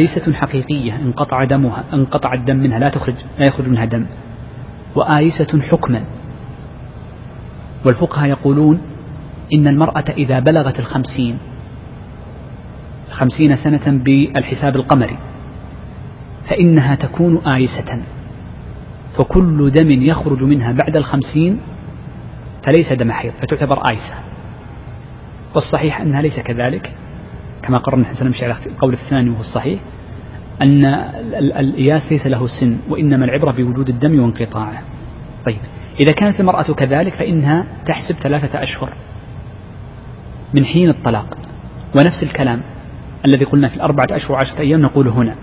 آيسة حقيقية انقطع دمها انقطع الدم منها لا تخرج لا يخرج منها دم وآيسة حكما والفقهاء يقولون إن المرأة إذا بلغت الخمسين خمسين سنة بالحساب القمري فإنها تكون آيسة فكل دم يخرج منها بعد الخمسين فليس دم حيض فتعتبر آيسة والصحيح أنها ليس كذلك كما قررنا احنا سنمشي على القول الثاني وهو الصحيح أن الإياس ليس له سن وإنما العبرة بوجود الدم وانقطاعه طيب إذا كانت المرأة كذلك فإنها تحسب ثلاثة أشهر من حين الطلاق ونفس الكلام الذي قلنا في الأربعة أشهر وعشرة أيام نقول هنا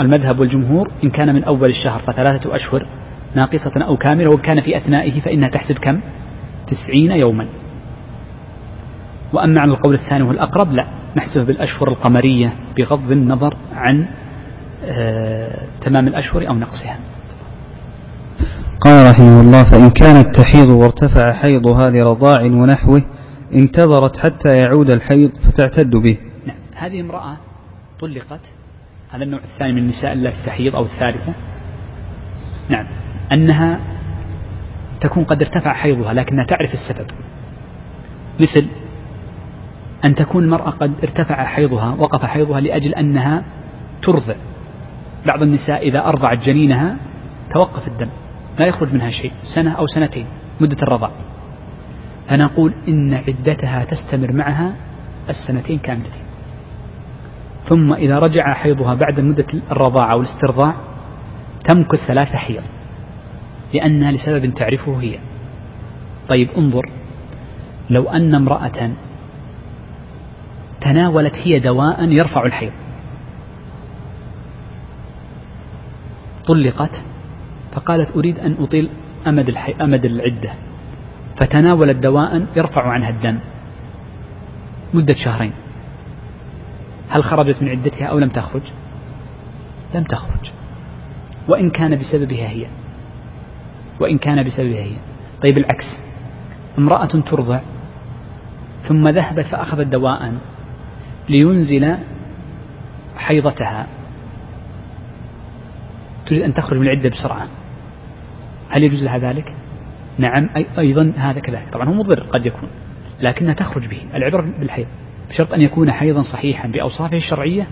المذهب والجمهور إن كان من أول الشهر فثلاثة أشهر ناقصة أو كاملة وإن كان في أثنائه فإنها تحسب كم تسعين يوما وأما عن القول الثاني والأقرب لا نحسبه بالأشهر القمرية بغض النظر عن آه، تمام الأشهر أو نقصها
قال رحمه الله فإن كانت تحيض وارتفع حيضها لرضاع ونحوه انتظرت حتى يعود الحيض فتعتد به
نعم هذه امرأة طلقت هذا النوع الثاني من النساء التي تحيض أو الثالثة نعم أنها تكون قد ارتفع حيضها لكنها تعرف السبب مثل أن تكون المرأة قد ارتفع حيضها وقف حيضها لأجل أنها ترضع بعض النساء إذا أرضعت جنينها توقف الدم لا يخرج منها شيء سنة أو سنتين مدة الرضاع فنقول إن عدتها تستمر معها السنتين كاملتين ثم إذا رجع حيضها بعد مدة الرضاعة أو الاسترضاع تمكث ثلاثة حيض لأنها لسبب تعرفه هي طيب انظر لو أن امرأة تناولت هي دواء يرفع الحيض طلقت فقالت أريد أن أطيل أمد, الحي أمد العدة فتناولت دواء يرفع عنها الدم مدة شهرين هل خرجت من عدتها أو لم تخرج لم تخرج وإن كان بسببها هي وإن كان بسببها هي طيب العكس امرأة ترضع ثم ذهبت فأخذت دواء لينزل حيضتها تريد أن تخرج من العدة بسرعة هل يجوز لها ذلك؟ نعم أي أيضا هذا كذلك طبعا هو مضر قد يكون لكنها تخرج به العبرة بالحيض بشرط أن يكون حيضا صحيحا بأوصافه الشرعية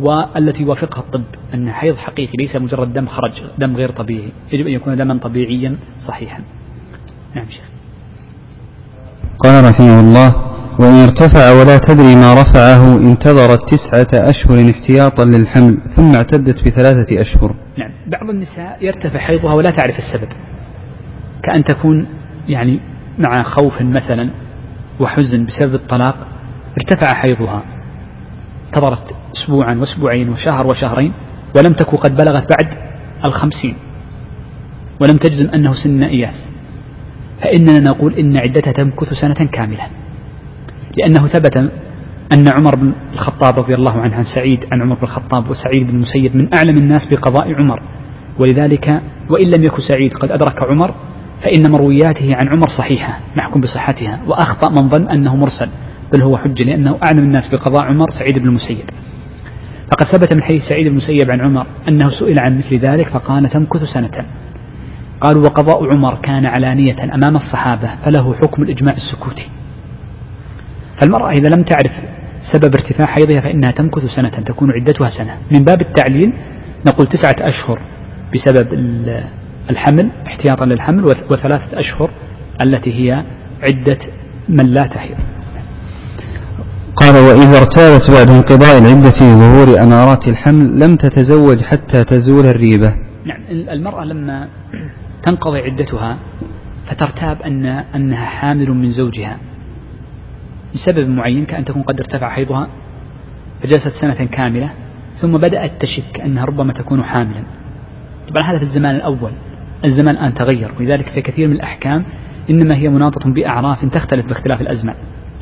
والتي يوافقها الطب أن حيض حقيقي ليس مجرد دم خرج دم غير طبيعي يجب أن يكون دما طبيعيا صحيحا نعم شيخ
قال رحمه الله وإن ارتفع ولا تدري ما رفعه انتظرت تسعة أشهر احتياطا للحمل ثم اعتدت بثلاثة أشهر
نعم بعض النساء يرتفع حيضها ولا تعرف السبب كأن تكون يعني مع خوف مثلا وحزن بسبب الطلاق ارتفع حيضها انتظرت أسبوعا وأسبوعين وشهر وشهرين ولم تكن قد بلغت بعد الخمسين ولم تجزم أنه سن إياس فإننا نقول إن عدتها تمكث سنة كاملة لأنه ثبت أن عمر بن الخطاب رضي الله عنه عن سعيد عن عمر بن الخطاب وسعيد بن المسيب من أعلم الناس بقضاء عمر ولذلك وإن لم يكن سعيد قد أدرك عمر فإن مروياته عن عمر صحيحة محكوم بصحتها وأخطأ من ظن أنه مرسل بل هو حجة لأنه أعلم الناس بقضاء عمر سعيد بن المسيب فقد ثبت من حديث سعيد بن المسيب عن عمر أنه سئل عن مثل ذلك فقال تمكث سنة قالوا وقضاء عمر كان علانية أمام الصحابة فله حكم الإجماع السكوتي فالمرأة إذا لم تعرف سبب ارتفاع حيضها فإنها تمكث سنة تكون عدتها سنة من باب التعليل نقول تسعة أشهر بسبب الحمل احتياطا للحمل وثلاثة أشهر التي هي عدة من لا تحيض
قال وإذا ارتابت بعد انقضاء العدة ظهور أمارات الحمل لم تتزوج حتى تزول الريبة
نعم المرأة لما تنقضي عدتها فترتاب أن أنها حامل من زوجها لسبب معين كأن تكون قد ارتفع حيضها فجلست سنة كاملة ثم بدأت تشك أنها ربما تكون حاملا طبعا هذا في الزمان الأول الزمان الآن تغير ولذلك فكثير من الأحكام إنما هي مناطة بأعراف تختلف باختلاف الأزمان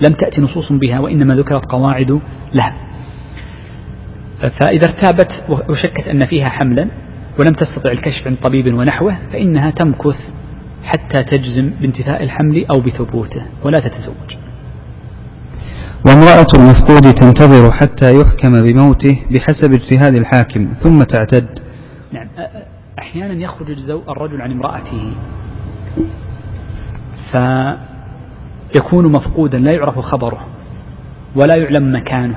لم تأتي نصوص بها وإنما ذكرت قواعد لها فإذا ارتابت وشكت أن فيها حملا ولم تستطع الكشف عند طبيب ونحوه فإنها تمكث حتى تجزم بانتفاء الحمل أو بثبوته ولا تتزوج
وامرأة المفقود تنتظر حتى يحكم بموته بحسب اجتهاد الحاكم ثم تعتد
نعم أحيانا يخرج الرجل عن امرأته فيكون مفقودا لا يعرف خبره ولا يعلم مكانه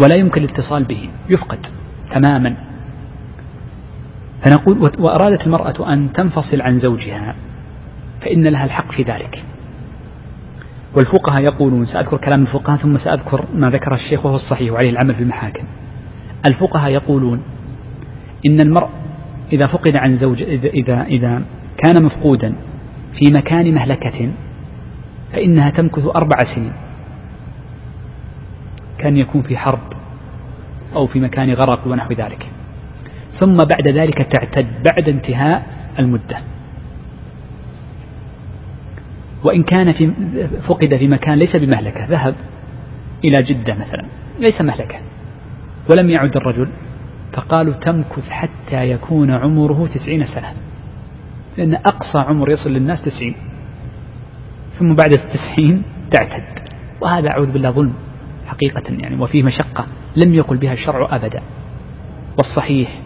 ولا يمكن الاتصال به يفقد تماما فنقول وأرادت المرأة أن تنفصل عن زوجها فإن لها الحق في ذلك والفقهاء يقولون سأذكر كلام الفقهاء ثم سأذكر ما ذكر الشيخ وهو الصحيح وعليه العمل في المحاكم الفقهاء يقولون إن المرء إذا فقد عن زوج إذا, إذا, إذا كان مفقودا في مكان مهلكة فإنها تمكث أربع سنين كان يكون في حرب أو في مكان غرق ونحو ذلك ثم بعد ذلك تعتد بعد انتهاء المدة وإن كان في فقد في مكان ليس بمهلكة ذهب إلى جدة مثلا ليس مهلكة ولم يعد الرجل فقالوا تمكث حتى يكون عمره تسعين سنة لأن أقصى عمر يصل للناس تسعين ثم بعد التسعين تعتد وهذا أعوذ بالله ظلم حقيقة يعني وفيه مشقة لم يقل بها الشرع أبدا والصحيح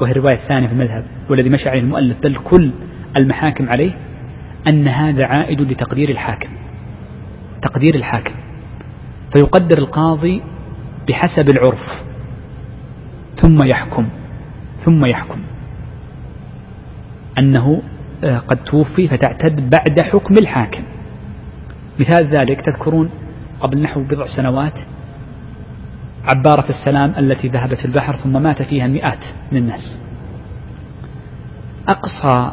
وهي الرواية الثانية في المذهب والذي مشى عليه المؤلف بل كل المحاكم عليه أن هذا عائد لتقدير الحاكم تقدير الحاكم فيقدر القاضي بحسب العرف ثم يحكم ثم يحكم أنه آه، قد توفي فتعتد بعد حكم الحاكم مثال ذلك تذكرون قبل نحو بضع سنوات عبارة السلام التي ذهبت في البحر ثم مات فيها مئات من الناس أقصى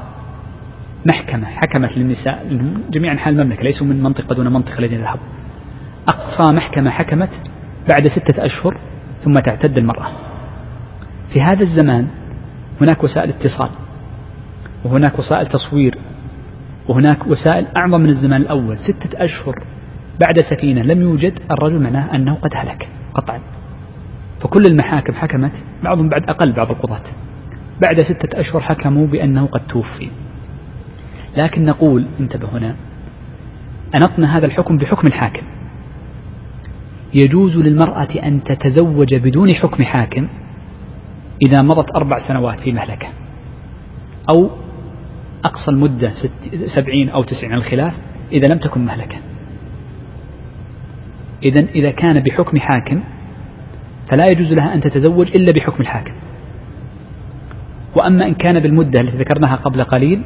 محكمة حكمت للنساء جميع أنحاء المملكة ليسوا من منطقة دون منطقة الذين ذهبوا أقصى محكمة حكمت بعد ستة أشهر ثم تعتد المرأة في هذا الزمان هناك وسائل اتصال وهناك وسائل تصوير وهناك وسائل أعظم من الزمان الأول ستة أشهر بعد سفينة لم يوجد الرجل معناه أنه قد هلك قطعا فكل المحاكم حكمت بعضهم بعد أقل بعض القضاة بعد ستة أشهر حكموا بأنه قد توفي لكن نقول انتبه هنا أنطنا هذا الحكم بحكم الحاكم يجوز للمرأة أن تتزوج بدون حكم حاكم إذا مضت أربع سنوات في مهلكة أو أقصى المدة ست سبعين أو تسعين الخلاف إذا لم تكن مهلكة إذا إذا كان بحكم حاكم فلا يجوز لها أن تتزوج إلا بحكم الحاكم وأما إن كان بالمدة التي ذكرناها قبل قليل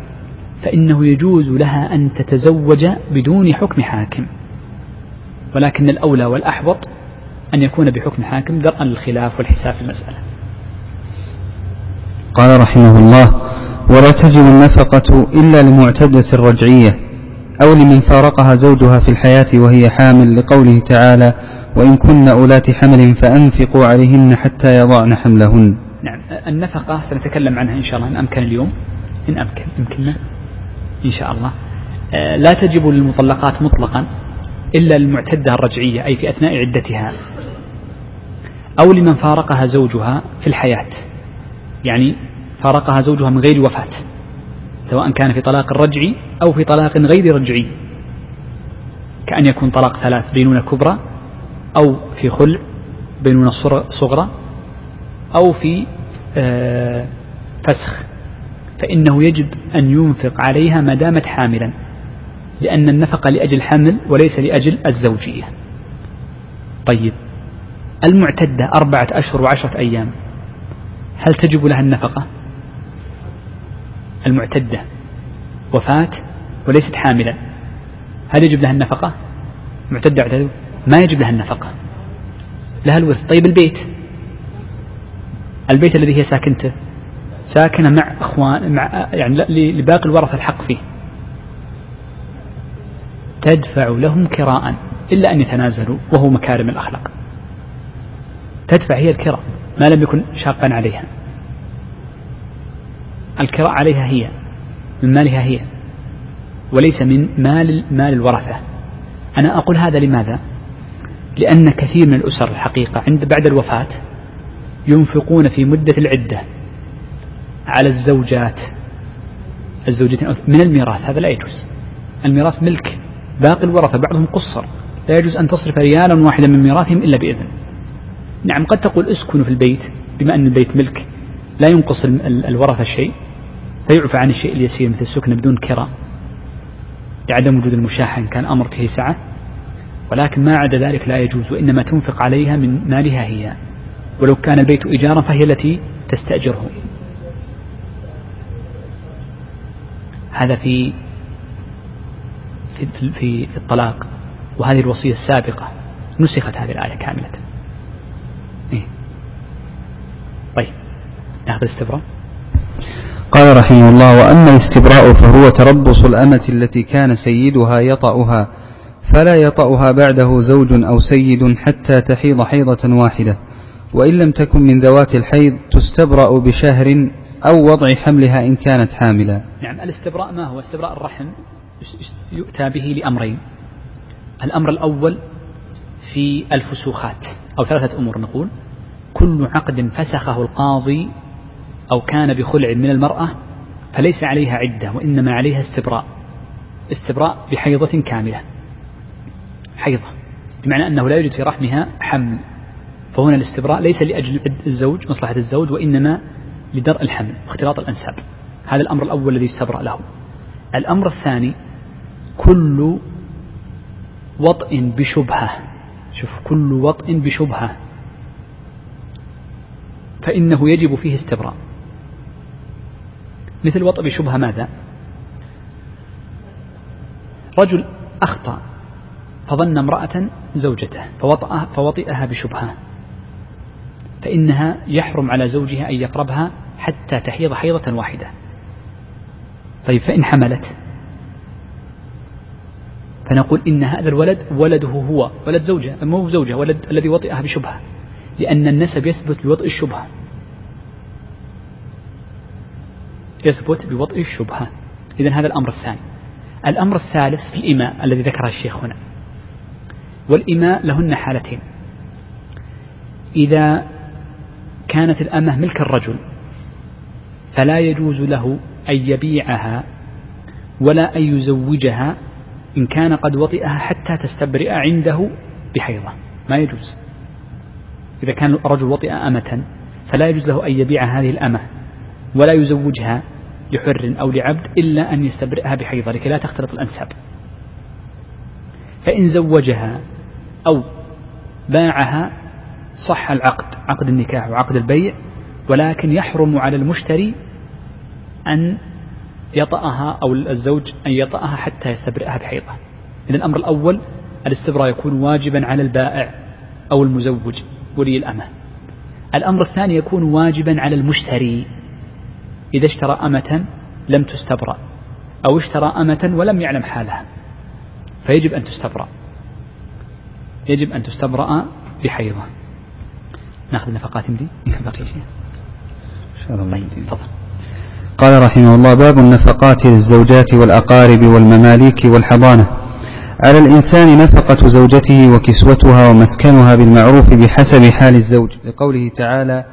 فإنه يجوز لها أن تتزوج بدون حكم حاكم ولكن الأولى والأحوط أن يكون بحكم حاكم درءا للخلاف والحساب في المسألة
قال رحمه الله ولا تجب النفقة إلا لمعتدة الرجعية أو لمن فارقها زوجها في الحياة وهي حامل لقوله تعالى وإن كن أولات حمل فأنفقوا عليهن حتى يضعن حملهن
نعم النفقة سنتكلم عنها إن شاء الله إن أمكن اليوم إن أمكن يمكننا إن شاء الله آه، لا تجب للمطلقات مطلقا إلا المعتدة الرجعية أي في أثناء عدتها أو لمن فارقها زوجها في الحياة يعني فارقها زوجها من غير وفاة سواء كان في طلاق رجعي أو في طلاق غير رجعي كأن يكون طلاق ثلاث بينونة كبرى أو في خلع بينونة صغرى أو في آه، فسخ فإنه يجب أن ينفق عليها ما دامت حاملا لأن النفقة لأجل الحمل وليس لأجل الزوجية طيب المعتدة أربعة أشهر وعشرة أيام هل تجب لها النفقة المعتدة وفاة وليست حاملا هل يجب لها النفقة معتدة ما يجب لها النفقة لها الورث طيب البيت البيت الذي هي ساكنته ساكنة مع أخوان مع يعني لباقي الورثة الحق فيه تدفع لهم كراء إلا أن يتنازلوا وهو مكارم الأخلاق تدفع هي الكراء ما لم يكن شاقا عليها الكراء عليها هي من مالها هي وليس من مال مال الورثة أنا أقول هذا لماذا؟ لأن كثير من الأسر الحقيقة عند بعد الوفاة ينفقون في مدة العدة على الزوجات الزوجتين من الميراث هذا لا يجوز الميراث ملك باقي الورثة بعضهم قصر لا يجوز أن تصرف ريالا واحدا من ميراثهم إلا بإذن نعم قد تقول اسكنوا في البيت بما أن البيت ملك لا ينقص الورثة شيء فيعفى عن الشيء اليسير مثل السكن بدون كرة لعدم وجود المشاحة إن كان أمر فيه سعة ولكن ما عدا ذلك لا يجوز وإنما تنفق عليها من مالها هي ولو كان البيت إيجارا فهي التي تستأجره هذا في في الطلاق وهذه الوصية السابقة نسخت هذه الآية كاملة إيه؟ طيب ناخذ الاستبراء
قال رحمه الله وأما الاستبراء فهو تربص الأمة التي كان سيدها يطأها فلا يطأها بعده زوج أو سيد حتى تحيض حيضة واحدة وإن لم تكن من ذوات الحيض تستبرأ بشهر أو وضع حملها إن كانت حاملة
نعم الاستبراء ما هو استبراء الرحم يؤتى به لأمرين الأمر الأول في الفسوخات أو ثلاثة أمور نقول كل عقد فسخه القاضي أو كان بخلع من المرأة فليس عليها عدة وإنما عليها استبراء استبراء بحيضة كاملة حيضة بمعنى أنه لا يوجد في رحمها حمل فهنا الاستبراء ليس لأجل الزوج مصلحة الزوج وإنما لدرء الحمل واختلاط الأنساب هذا الأمر الأول الذي استبرأ له الأمر الثاني كل وطئ بشبهة شوف كل وطئ بشبهة فإنه يجب فيه استبراء مثل وطئ بشبهة ماذا رجل أخطأ فظن امرأة زوجته فوطئها بشبهة فإنها يحرم على زوجها أن يقربها حتى تحيض حيضة واحدة طيب فإن حملت فنقول إن هذا الولد ولده هو ولد زوجها مو زوجها ولد الذي وطئها بشبهة لأن النسب يثبت بوطئ الشبهة يثبت بوطئ الشبهة إذا هذا الأمر الثاني الأمر الثالث في الإماء الذي ذكره الشيخ هنا والإماء لهن حالتين إذا كانت الأمة ملك الرجل فلا يجوز له أن يبيعها ولا أن يزوجها إن كان قد وطئها حتى تستبرئ عنده بحيضة ما يجوز إذا كان الرجل وطئ أمة فلا يجوز له أن يبيع هذه الأمة ولا يزوجها لحر أو لعبد إلا أن يستبرئها بحيضة لكي لا تختلط الأنساب فإن زوجها أو باعها صح العقد عقد النكاح وعقد البيع ولكن يحرم على المشتري أن يطأها أو الزوج أن يطأها حتى يستبرئها بحيضة إذا الأمر الأول الاستبراء يكون واجبا على البائع أو المزوج ولي الأمة الأمر الثاني يكون واجبا على المشتري إذا اشترى أمة لم تستبرأ أو اشترى أمة ولم يعلم حالها فيجب أن تستبرأ يجب أن تستبرأ بحيضة ناخذ نفقات دي نعم. بقي شيء ان
شاء الله طيب تفضل قال رحمه الله باب النفقات للزوجات والأقارب والمماليك والحضانة على الإنسان نفقة زوجته وكسوتها ومسكنها بالمعروف بحسب حال الزوج لقوله تعالى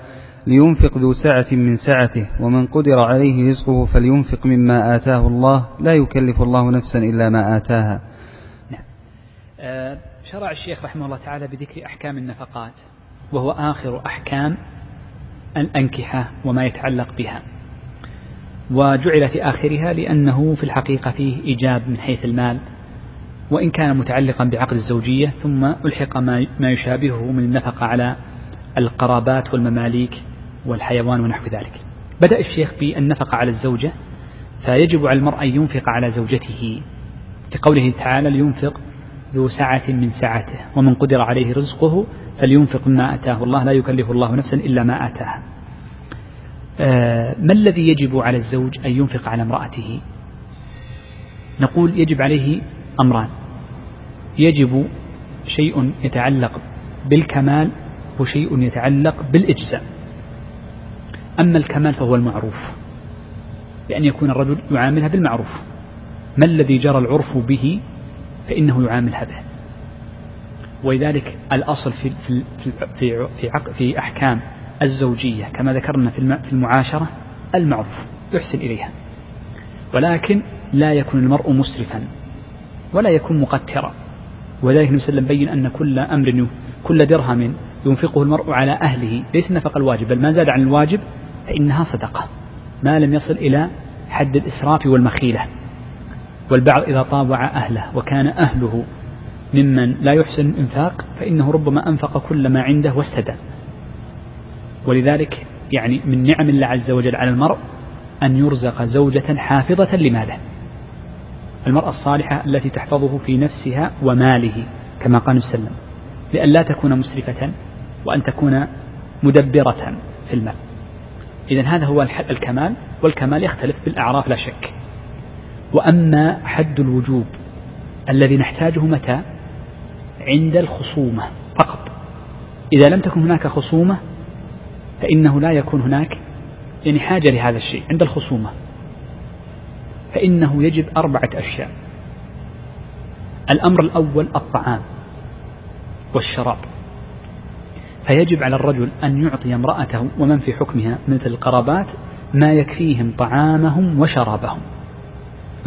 لينفق ذو سعة من سعته ومن قدر عليه رزقه فلينفق مما آتاه الله لا يكلف الله نفسا إلا ما آتاها نعم.
آه، شرع الشيخ رحمه الله تعالى بذكر أحكام النفقات وهو آخر أحكام الأنكحة وما يتعلق بها وجعل في آخرها لأنه في الحقيقة فيه إيجاب من حيث المال وإن كان متعلقا بعقد الزوجية ثم ألحق ما يشابهه من النفقة على القرابات والمماليك والحيوان ونحو ذلك بدأ الشيخ بالنفقة على الزوجة فيجب على المرء أن ينفق على زوجته كقوله تعالى لينفق ذو سعة من سعته ومن قدر عليه رزقه فلينفق مما أتاه الله لا يكلف الله نفسا إلا ما آتاها آه، ما الذي يجب على الزوج أن ينفق على امرأته نقول يجب عليه أمران يجب شيء يتعلق بالكمال وشيء يتعلق بالإجزاء أما الكمال فهو المعروف بأن يكون الرجل يعاملها بالمعروف ما الذي جرى العرف به فإنه يعاملها به ولذلك الأصل في في في في, في أحكام الزوجية كما ذكرنا في المعاشرة المعروف يحسن إليها ولكن لا يكون المرء مسرفا ولا يكون مقترا وذلك النبي صلى الله عليه وسلم بين أن كل أمر كل درهم ينفقه المرء على أهله ليس النفقة الواجب بل ما زاد عن الواجب فإنها صدقة ما لم يصل إلى حد الإسراف والمخيلة والبعض إذا طاوع أهله وكان أهله ممن لا يحسن الإنفاق فإنه ربما أنفق كل ما عنده واستدى ولذلك يعني من نعم الله عز وجل على المرء أن يرزق زوجة حافظة لماله المرأة الصالحة التي تحفظه في نفسها وماله كما قال وسلم لا تكون مسرفة وأن تكون مدبرة في المال إذا هذا هو الكمال والكمال يختلف بالأعراف لا شك وأما حد الوجوب الذي نحتاجه متى عند الخصومة فقط إذا لم تكن هناك خصومة فإنه لا يكون هناك يعني حاجة لهذا الشيء عند الخصومة فإنه يجب أربعة أشياء الأمر الأول الطعام والشراب فيجب على الرجل أن يعطي امرأته ومن في حكمها مثل القرابات ما يكفيهم طعامهم وشرابهم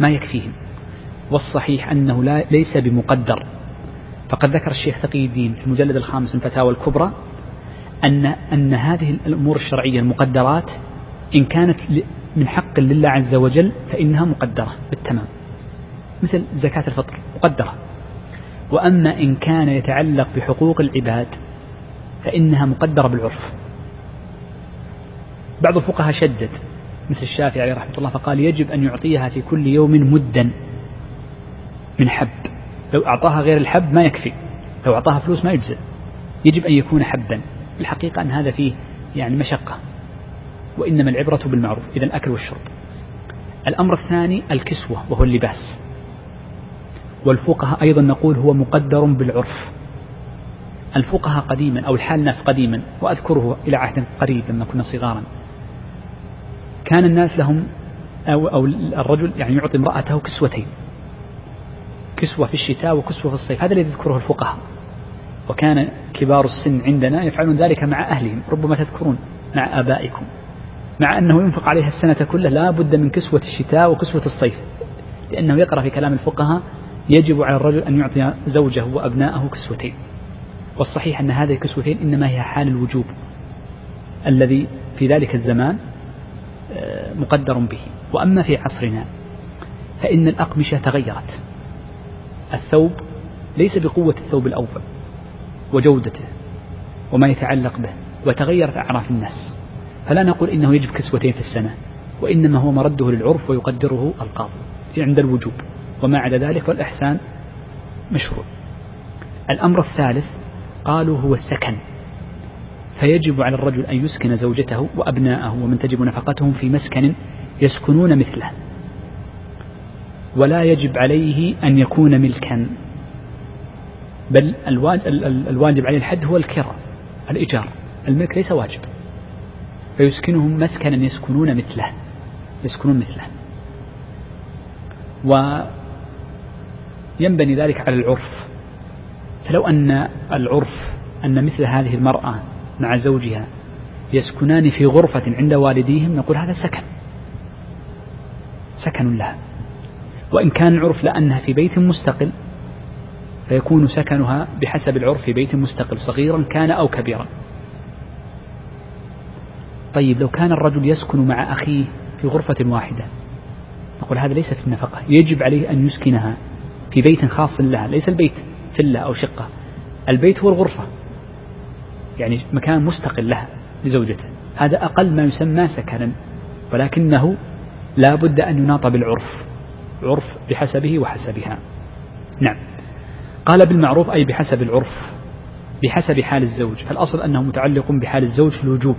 ما يكفيهم والصحيح أنه لا ليس بمقدر فقد ذكر الشيخ تقي الدين في المجلد الخامس من فتاوى الكبرى أن أن هذه الأمور الشرعية المقدرات إن كانت من حق لله عز وجل فإنها مقدرة بالتمام مثل زكاة الفطر مقدرة وأما إن كان يتعلق بحقوق العباد فإنها مقدرة بالعرف بعض الفقهاء شدد مثل الشافعي رحمة الله فقال يجب أن يعطيها في كل يوم مدا من حب لو أعطاها غير الحب ما يكفي لو أعطاها فلوس ما يجزئ يجب أن يكون حبا الحقيقة أن هذا فيه يعني مشقة وإنما العبرة بالمعروف إذا الأكل والشرب الأمر الثاني الكسوة وهو اللباس والفقهاء أيضا نقول هو مقدر بالعرف الفقهاء قديما أو الحال الناس قديما وأذكره إلى عهد قريب لما كنا صغارا كان الناس لهم أو, أو الرجل يعني يعطي امرأته كسوتين كسوة في الشتاء وكسوة في الصيف هذا الذي يذكره الفقهاء وكان كبار السن عندنا يفعلون ذلك مع أهلهم ربما تذكرون مع آبائكم مع أنه ينفق عليها السنة كلها لا بد من كسوة الشتاء وكسوة الصيف لأنه يقرأ في كلام الفقهاء يجب على الرجل أن يعطي زوجه وأبنائه كسوتين والصحيح أن هذه الكسوتين إنما هي حال الوجوب الذي في ذلك الزمان آه، مقدر به وأما في عصرنا فإن الأقمشة تغيرت الثوب ليس بقوة الثوب الأول وجودته وما يتعلق به وتغيرت أعراف الناس فلا نقول إنه يجب كسوتين في السنة وإنما هو مرده للعرف ويقدره القاضي عند الوجوب وما عدا ذلك فالإحسان مشروع الأمر الثالث قالوا هو السكن فيجب على الرجل أن يسكن زوجته وأبناءه ومن تجب نفقتهم في مسكن يسكنون مثله ولا يجب عليه أن يكون ملكا بل الواجب عليه الحد هو الكرة الإيجار الملك ليس واجب فيسكنهم مسكنا يسكنون مثله يسكنون مثله وينبني ذلك على العرف فلو أن العرف أن مثل هذه المرأة مع زوجها يسكنان في غرفة عند والديهم نقول هذا سكن سكن لها وإن كان العرف لأنها في بيت مستقل فيكون سكنها بحسب العرف في بيت مستقل صغيرا كان أو كبيرا طيب لو كان الرجل يسكن مع أخيه في غرفة واحدة نقول هذا ليس في النفقة يجب عليه أن يسكنها في بيت خاص لها ليس البيت فلة أو شقة البيت هو الغرفة يعني مكان مستقل لها لزوجته هذا أقل ما يسمى سكنا ولكنه لا بد أن يناط بالعرف عرف بحسبه وحسبها نعم قال بالمعروف أي بحسب العرف بحسب حال الزوج فالأصل أنه متعلق بحال الزوج في الوجوب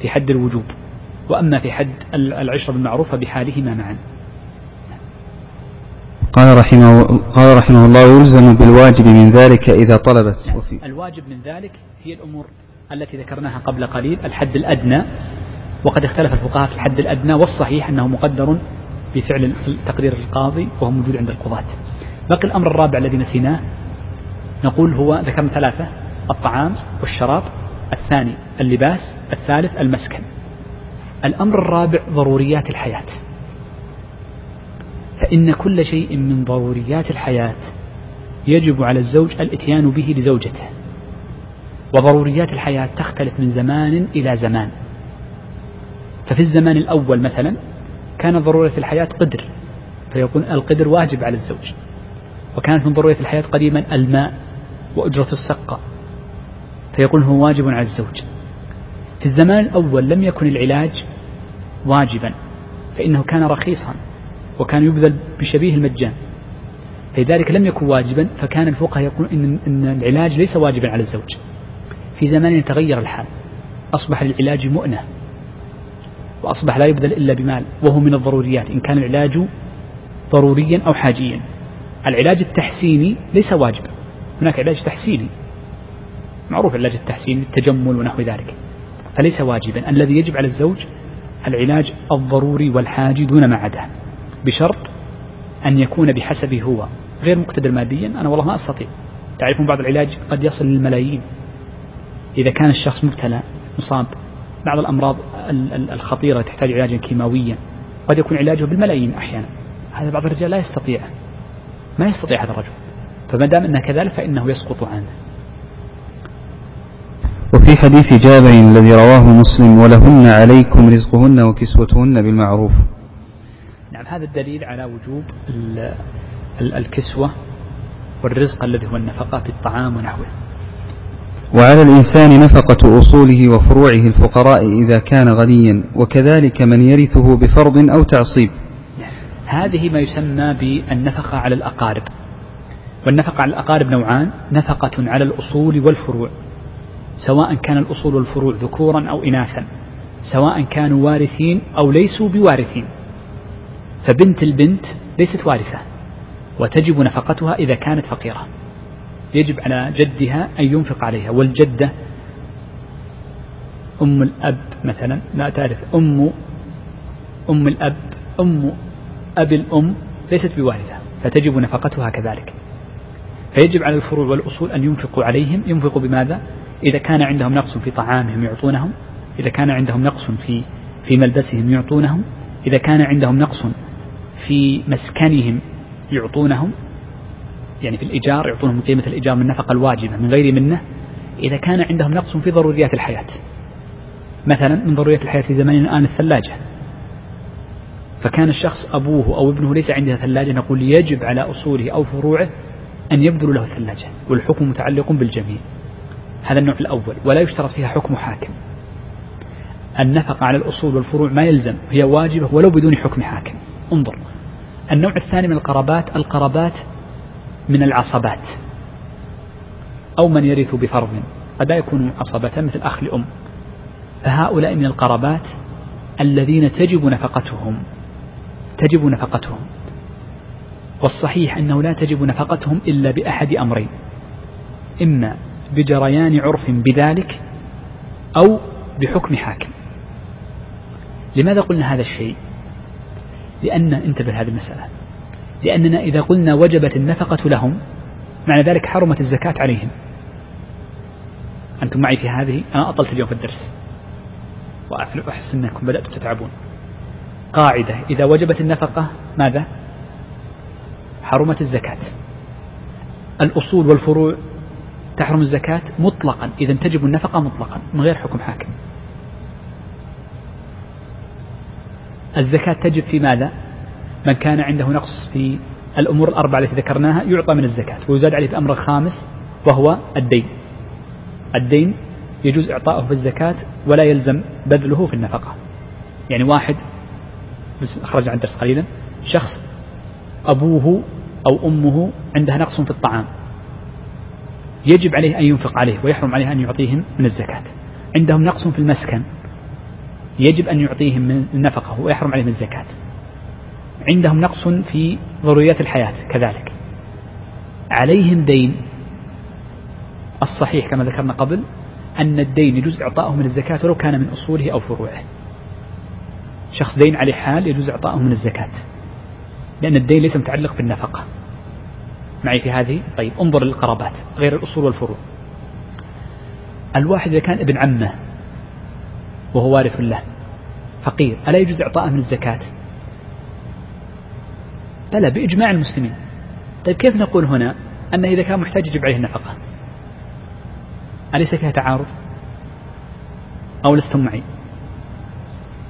في حد الوجوب وأما في حد العشرة بالمعروف فبحالهما
معا قال رحمه قال رحمه الله يلزم بالواجب من ذلك إذا طلبت
يعني وفي الواجب من ذلك هي الأمور التي ذكرناها قبل قليل الحد الأدنى وقد اختلف الفقهاء في الحد الأدنى والصحيح أنه مقدر بفعل تقرير القاضي وهو موجود عند القضاة باقي الأمر الرابع الذي نسيناه نقول هو ذكرنا ثلاثة الطعام والشراب الثاني اللباس الثالث المسكن الأمر الرابع ضروريات الحياة فإن كل شيء من ضروريات الحياة يجب على الزوج الاتيان به لزوجته وضروريات الحياة تختلف من زمان إلى زمان ففي الزمان الأول مثلا كان ضرورة الحياة قدر فيكون القدر واجب على الزوج وكانت من ضرورة الحياة قديما الماء وأجرة السقة فيكون هو واجب على الزوج في الزمان الأول لم يكن العلاج واجبا فإنه كان رخيصا وكان يبذل بشبيه المجان لذلك لم يكن واجبا فكان الفقهاء يقولون إن, إن العلاج ليس واجبا على الزوج في زماننا تغير الحال أصبح للعلاج مؤنة وأصبح لا يبذل إلا بمال وهو من الضروريات إن كان العلاج ضروريا أو حاجيا العلاج التحسيني ليس واجبا هناك علاج تحسيني معروف العلاج التحسيني التجمل ونحو ذلك فليس واجبا الذي يجب على الزوج العلاج الضروري والحاجي دون ما عداه بشرط أن يكون بحسبه هو غير مقتدر ماديا أنا والله ما أستطيع تعرفون بعض العلاج قد يصل للملايين إذا كان الشخص مبتلى مصاب بعض الأمراض الخطيرة تحتاج علاجا كيماويا قد يكون علاجه بالملايين أحيانا هذا بعض الرجال لا يستطيع ما يستطيع هذا الرجل فما دام أنه كذلك فإنه يسقط عنه
وفي حديث جابر الذي رواه مسلم ولهن عليكم رزقهن وكسوتهن بالمعروف
نعم هذا الدليل على وجوب الكسوة والرزق الذي هو النفقة في الطعام ونحوه
وعلى الإنسان نفقة أصوله وفروعه الفقراء إذا كان غنيا وكذلك من يرثه بفرض أو تعصيب
هذه ما يسمى بالنفقة على الأقارب والنفقة على الأقارب نوعان نفقة على الأصول والفروع سواء كان الأصول والفروع ذكورا أو إناثا سواء كانوا وارثين أو ليسوا بوارثين فبنت البنت ليست وارثة وتجب نفقتها إذا كانت فقيرة يجب على جدها أن ينفق عليها والجدة أم الأب مثلا لا تعرف أم أم الأب أم أب الأم ليست بوارثة فتجب نفقتها كذلك فيجب على الفروع والأصول أن ينفقوا عليهم ينفقوا بماذا إذا كان عندهم نقص في طعامهم يعطونهم إذا كان عندهم نقص في في ملبسهم يعطونهم إذا كان عندهم نقص في مسكنهم يعطونهم يعني في الإيجار يعطونهم قيمة الإيجار من النفقة الواجبة من غير منه إذا كان عندهم نقص في ضروريات الحياة مثلا من ضروريات الحياة في زماننا الآن الثلاجة فكان الشخص أبوه أو ابنه ليس عنده ثلاجة نقول يجب على أصوله أو فروعه أن يبذلوا له الثلاجة والحكم متعلق بالجميع هذا النوع الأول ولا يشترط فيها حكم حاكم النفقة على الأصول والفروع ما يلزم هي واجبة ولو بدون حكم حاكم انظر النوع الثاني من القرابات القرابات من العصبات أو من يرث بفرض قد لا يكون عصبة مثل أخ لأم فهؤلاء من القرابات الذين تجب نفقتهم تجب نفقتهم والصحيح أنه لا تجب نفقتهم إلا بأحد أمرين إما بجريان عرف بذلك أو بحكم حاكم لماذا قلنا هذا الشيء لأن انتبه هذه المسألة لأننا إذا قلنا وجبت النفقة لهم معنى ذلك حرمت الزكاة عليهم أنتم معي في هذه أنا أطلت اليوم في الدرس وأحس أنكم بدأتم تتعبون قاعدة إذا وجبت النفقة ماذا حرمت الزكاة الأصول والفروع تحرم الزكاة مطلقا إذا تجب النفقة مطلقا من غير حكم حاكم الزكاة تجب في ماذا من كان عنده نقص في الأمور الأربعة التي ذكرناها يعطى من الزكاة ويزاد عليه الأمر الخامس وهو الدين الدين يجوز إعطاؤه في الزكاة ولا يلزم بذله في النفقة يعني واحد خرج عن الدرس قليلا شخص أبوه أو أمه عندها نقص في الطعام يجب عليه أن ينفق عليه ويحرم عليه أن يعطيهم من الزكاة عندهم نقص في المسكن يجب أن يعطيهم من نفقه ويحرم عليهم الزكاة عندهم نقص في ضروريات الحياة كذلك عليهم دين الصحيح كما ذكرنا قبل أن الدين يجوز إعطاؤه من الزكاة ولو كان من أصوله أو فروعه شخص دين عليه حال يجوز إعطاؤه من الزكاة لأن الدين ليس متعلق بالنفقة معي في هذه طيب انظر للقرابات غير الأصول والفروع الواحد إذا كان ابن عمه وهو وارث له فقير ألا يجوز إعطاءه من الزكاة بلى بإجماع المسلمين طيب كيف نقول هنا أن إذا كان محتاج يجب عليه النفقة أليس فيها تعارض أو لستم معي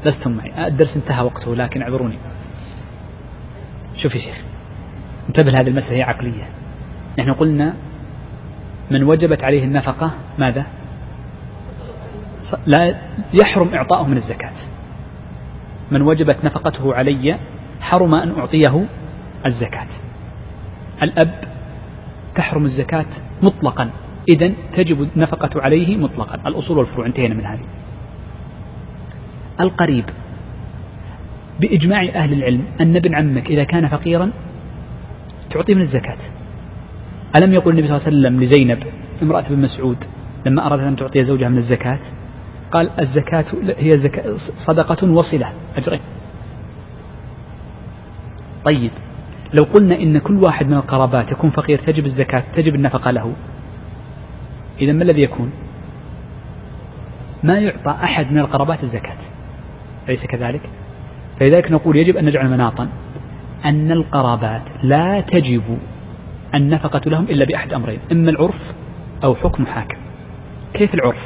لستم معي الدرس انتهى وقته لكن اعذروني شوف يا شيخ انتبه لهذه المسألة هي عقلية نحن قلنا من وجبت عليه النفقة ماذا لا يحرم إعطاؤه من الزكاة من وجبت نفقته علي حرم أن أعطيه الزكاة الأب تحرم الزكاة مطلقا إذا تجب النفقة عليه مطلقا الأصول والفروع انتهينا من هذه القريب بإجماع أهل العلم أن ابن عمك إذا كان فقيرا تعطيه من الزكاة ألم يقل النبي صلى الله عليه وسلم لزينب امرأة بن مسعود لما أرادت أن تعطي زوجها من الزكاة قال الزكاة هي زكاة صدقة وصلة أجرين طيب لو قلنا إن كل واحد من القرابات يكون فقير تجب الزكاة تجب النفقة له إذا ما الذي يكون ما يعطى أحد من القرابات الزكاة أليس كذلك فلذلك نقول يجب أن نجعل مناطا أن القرابات لا تجب النفقة لهم إلا بأحد أمرين إما العرف أو حكم حاكم كيف العرف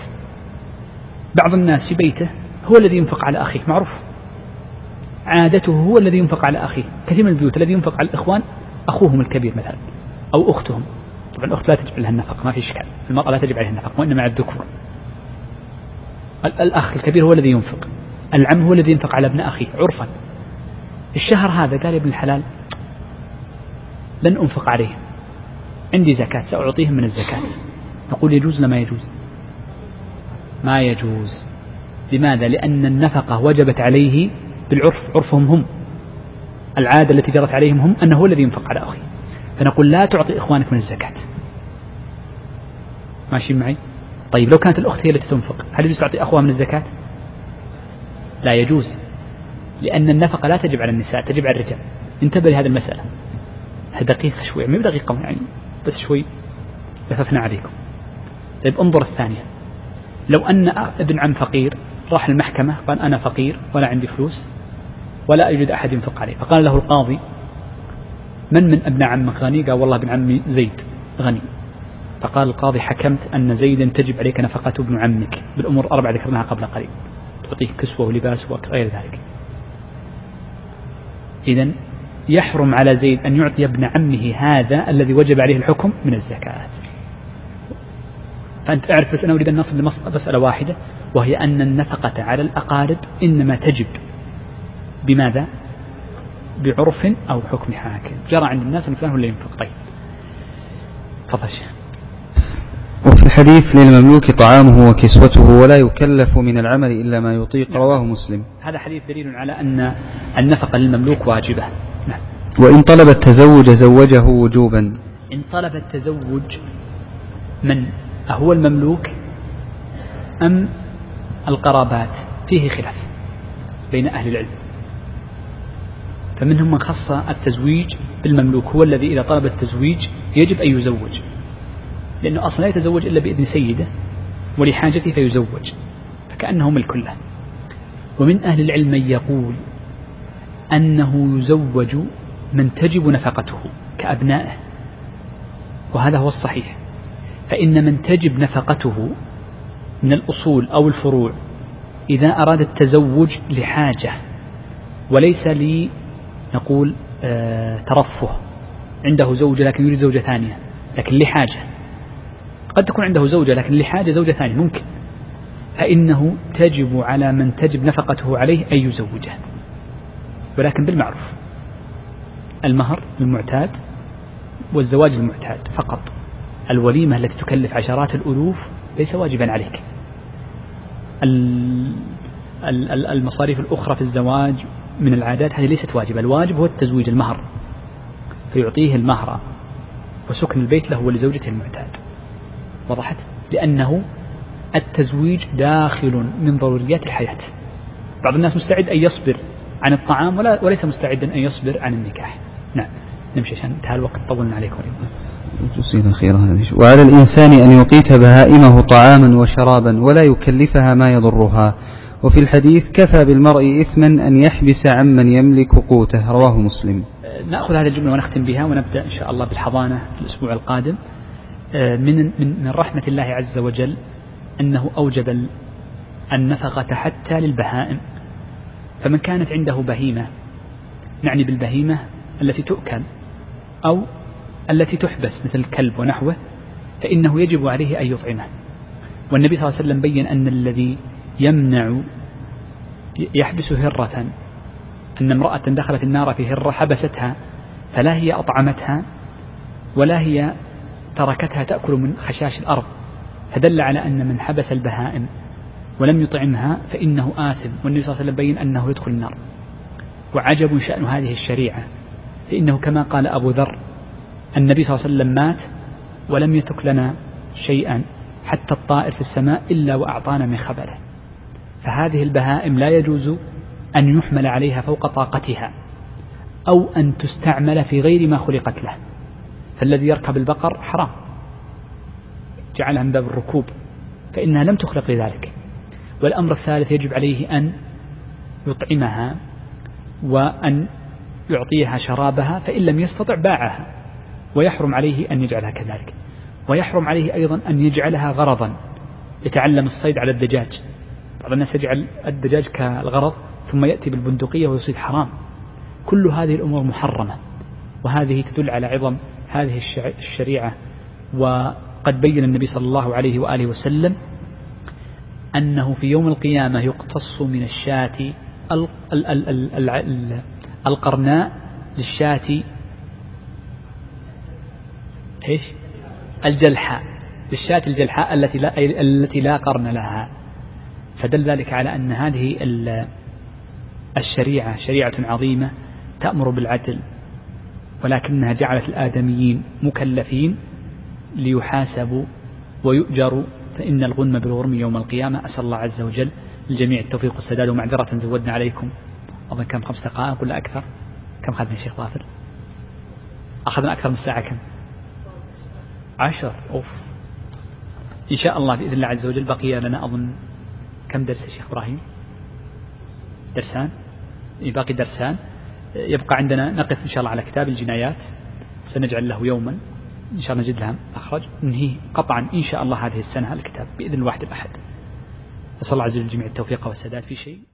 بعض الناس في بيته هو الذي ينفق على أخيه معروف عادته هو الذي ينفق على أخيه كثير من البيوت الذي ينفق على الإخوان أخوهم الكبير مثلا أو أختهم طبعا الأخت لا تجب عليها النفقة ما في إشكال المرأة لا تجب عليها النفقة وإنما على الذكور الأخ الكبير هو الذي ينفق العم هو الذي ينفق على ابن أخيه عرفا الشهر هذا قال ابن الحلال لن أنفق عليهم عندي زكاة سأعطيهم من الزكاة نقول يجوز لما يجوز ما يجوز لماذا لأن النفقة وجبت عليه بالعرف عرفهم هم العادة التي جرت عليهم هم أنه هو الذي ينفق على أخيه فنقول لا تعطي إخوانك من الزكاة ماشيين معي طيب لو كانت الأخت هي التي تنفق هل يجوز تعطي أخوها من الزكاة لا يجوز لأن النفقة لا تجب على النساء تجب على الرجال انتبه لهذه المسألة دقيقة شوي ما يعني دقيقة يعني بس شوي لففنا عليكم طيب انظر الثانية لو أن ابن عم فقير راح المحكمة قال أنا فقير ولا عندي فلوس ولا أجد أحد ينفق عليه فقال له القاضي من من ابن عمك غني قال والله ابن عمي زيد غني فقال القاضي حكمت أن زيدا تجب عليك نفقة ابن عمك بالأمور الأربعة ذكرناها قبل قليل تعطيه كسوة ولباس وغير ذلك إذا يحرم على زيد أن يعطي ابن عمه هذا الذي وجب عليه الحكم من الزكاة فأنت أعرف بس أنا أريد أن نصل لمسألة واحدة وهي أن النفقة على الأقارب إنما تجب بماذا؟ بعرف أو حكم حاكم جرى عند الناس أن فلان هو اللي ينفق طيب
تفضل وفي الحديث للمملوك طعامه وكسوته ولا يكلف من العمل إلا ما يطيق نعم. رواه مسلم
هذا حديث دليل على أن النفقة للمملوك واجبة نعم
وإن طلب التزوج زوجه وجوبا
إن طلب التزوج من أهو المملوك أم القرابات فيه خلاف بين أهل العلم فمنهم من خص التزويج بالمملوك هو الذي إذا طلب التزويج يجب أن يزوج لأنه أصلا لا يتزوج إلا بإذن سيده ولحاجته فيزوج فكأنه ملك له ومن أهل العلم من يقول أنه يزوج من تجب نفقته كأبنائه وهذا هو الصحيح فإن من تجب نفقته من الأصول أو الفروع إذا أراد التزوج لحاجة وليس نقول آه، ترفه عنده زوجة لكن يريد زوجة ثانية لكن لحاجة قد تكون عنده زوجة لكن لحاجة زوجة ثانية ممكن فإنه تجب على من تجب نفقته عليه أن يزوجه ولكن بالمعروف المهر المعتاد والزواج المعتاد فقط الوليمة التي تكلف عشرات الألوف ليس واجبا عليك المصاريف الأخرى في الزواج من العادات هذه ليست واجبة الواجب هو التزويج المهر فيعطيه المهر وسكن البيت له ولزوجته المعتاد وضحت لأنه التزويج داخل من ضروريات الحياة بعض الناس مستعد أن يصبر عن الطعام ولا وليس مستعدا أن يصبر عن النكاح نعم نمشي عشان انتهى الوقت طولنا عليكم جزيلا خيرا
وعلى الإنسان أن يقيت بهائمه طعاما وشرابا ولا يكلفها ما يضرها وفي الحديث كفى بالمرء إثما أن يحبس عمن يملك قوته رواه مسلم
نأخذ هذه الجملة ونختم بها ونبدأ إن شاء الله بالحضانة الأسبوع القادم آه، من, من رحمة الله عز وجل أنه أوجب النفقة حتى للبهائم فمن كانت عنده بهيمة نعني بالبهيمة التي تؤكل أو التي تحبس مثل الكلب ونحوه فإنه يجب عليه أن يطعمه والنبي صلى الله عليه وسلم بين أن الذي يمنع يحبس هرة أن امرأة دخلت النار في هرة حبستها فلا هي أطعمتها ولا هي تركتها تأكل من خشاش الأرض فدل على أن من حبس البهائم ولم يطعمها فإنه آثم والنبي صلى الله عليه وسلم بين أنه يدخل النار وعجب شأن هذه الشريعة فإنه كما قال أبو ذر النبي صلى الله عليه وسلم مات ولم يترك لنا شيئا حتى الطائر في السماء إلا وأعطانا من خبره فهذه البهائم لا يجوز أن يحمل عليها فوق طاقتها أو أن تستعمل في غير ما خلقت له فالذي يركب البقر حرام جعلها من باب الركوب فإنها لم تخلق لذلك والأمر الثالث يجب عليه أن يطعمها وأن يعطيها شرابها فإن لم يستطع باعها ويحرم عليه أن يجعلها كذلك ويحرم عليه أيضا أن يجعلها غرضا يتعلم الصيد على الدجاج بعض الناس يجعل الدجاج كالغرض ثم يأتي بالبندقية ويصيب حرام كل هذه الأمور محرمة وهذه تدل على عظم هذه الشريعة وقد بين النبي صلى الله عليه وآله وسلم أنه في يوم القيامة يقتص من الشاة القرناء للشاة ايش؟ الجلحاء للشاة الجلحاء التي لا التي لا قرن لها فدل ذلك على أن هذه الشريعة شريعة عظيمة تأمر بالعدل ولكنها جعلت الآدميين مكلفين ليحاسبوا ويؤجروا فإن الغنم بالغرم يوم القيامة أسأل الله عز وجل للجميع التوفيق والسداد ومعذرة زودنا عليكم أظن كم خمس دقائق ولا أكثر كم أخذنا شيخ ظافر أخذنا أكثر من ساعة كم عشر أوف إن شاء الله بإذن الله عز وجل بقي لنا أظن كم درس يا شيخ إبراهيم درسان إيه، باقي درسان يبقى عندنا نقف إن شاء الله على كتاب الجنايات سنجعل له يوما إن شاء الله نجد لها مخرج ننهيه قطعا إن شاء الله هذه السنة الكتاب بإذن الواحد الأحد أسأل الله عز وجل جميع التوفيق والسداد في شيء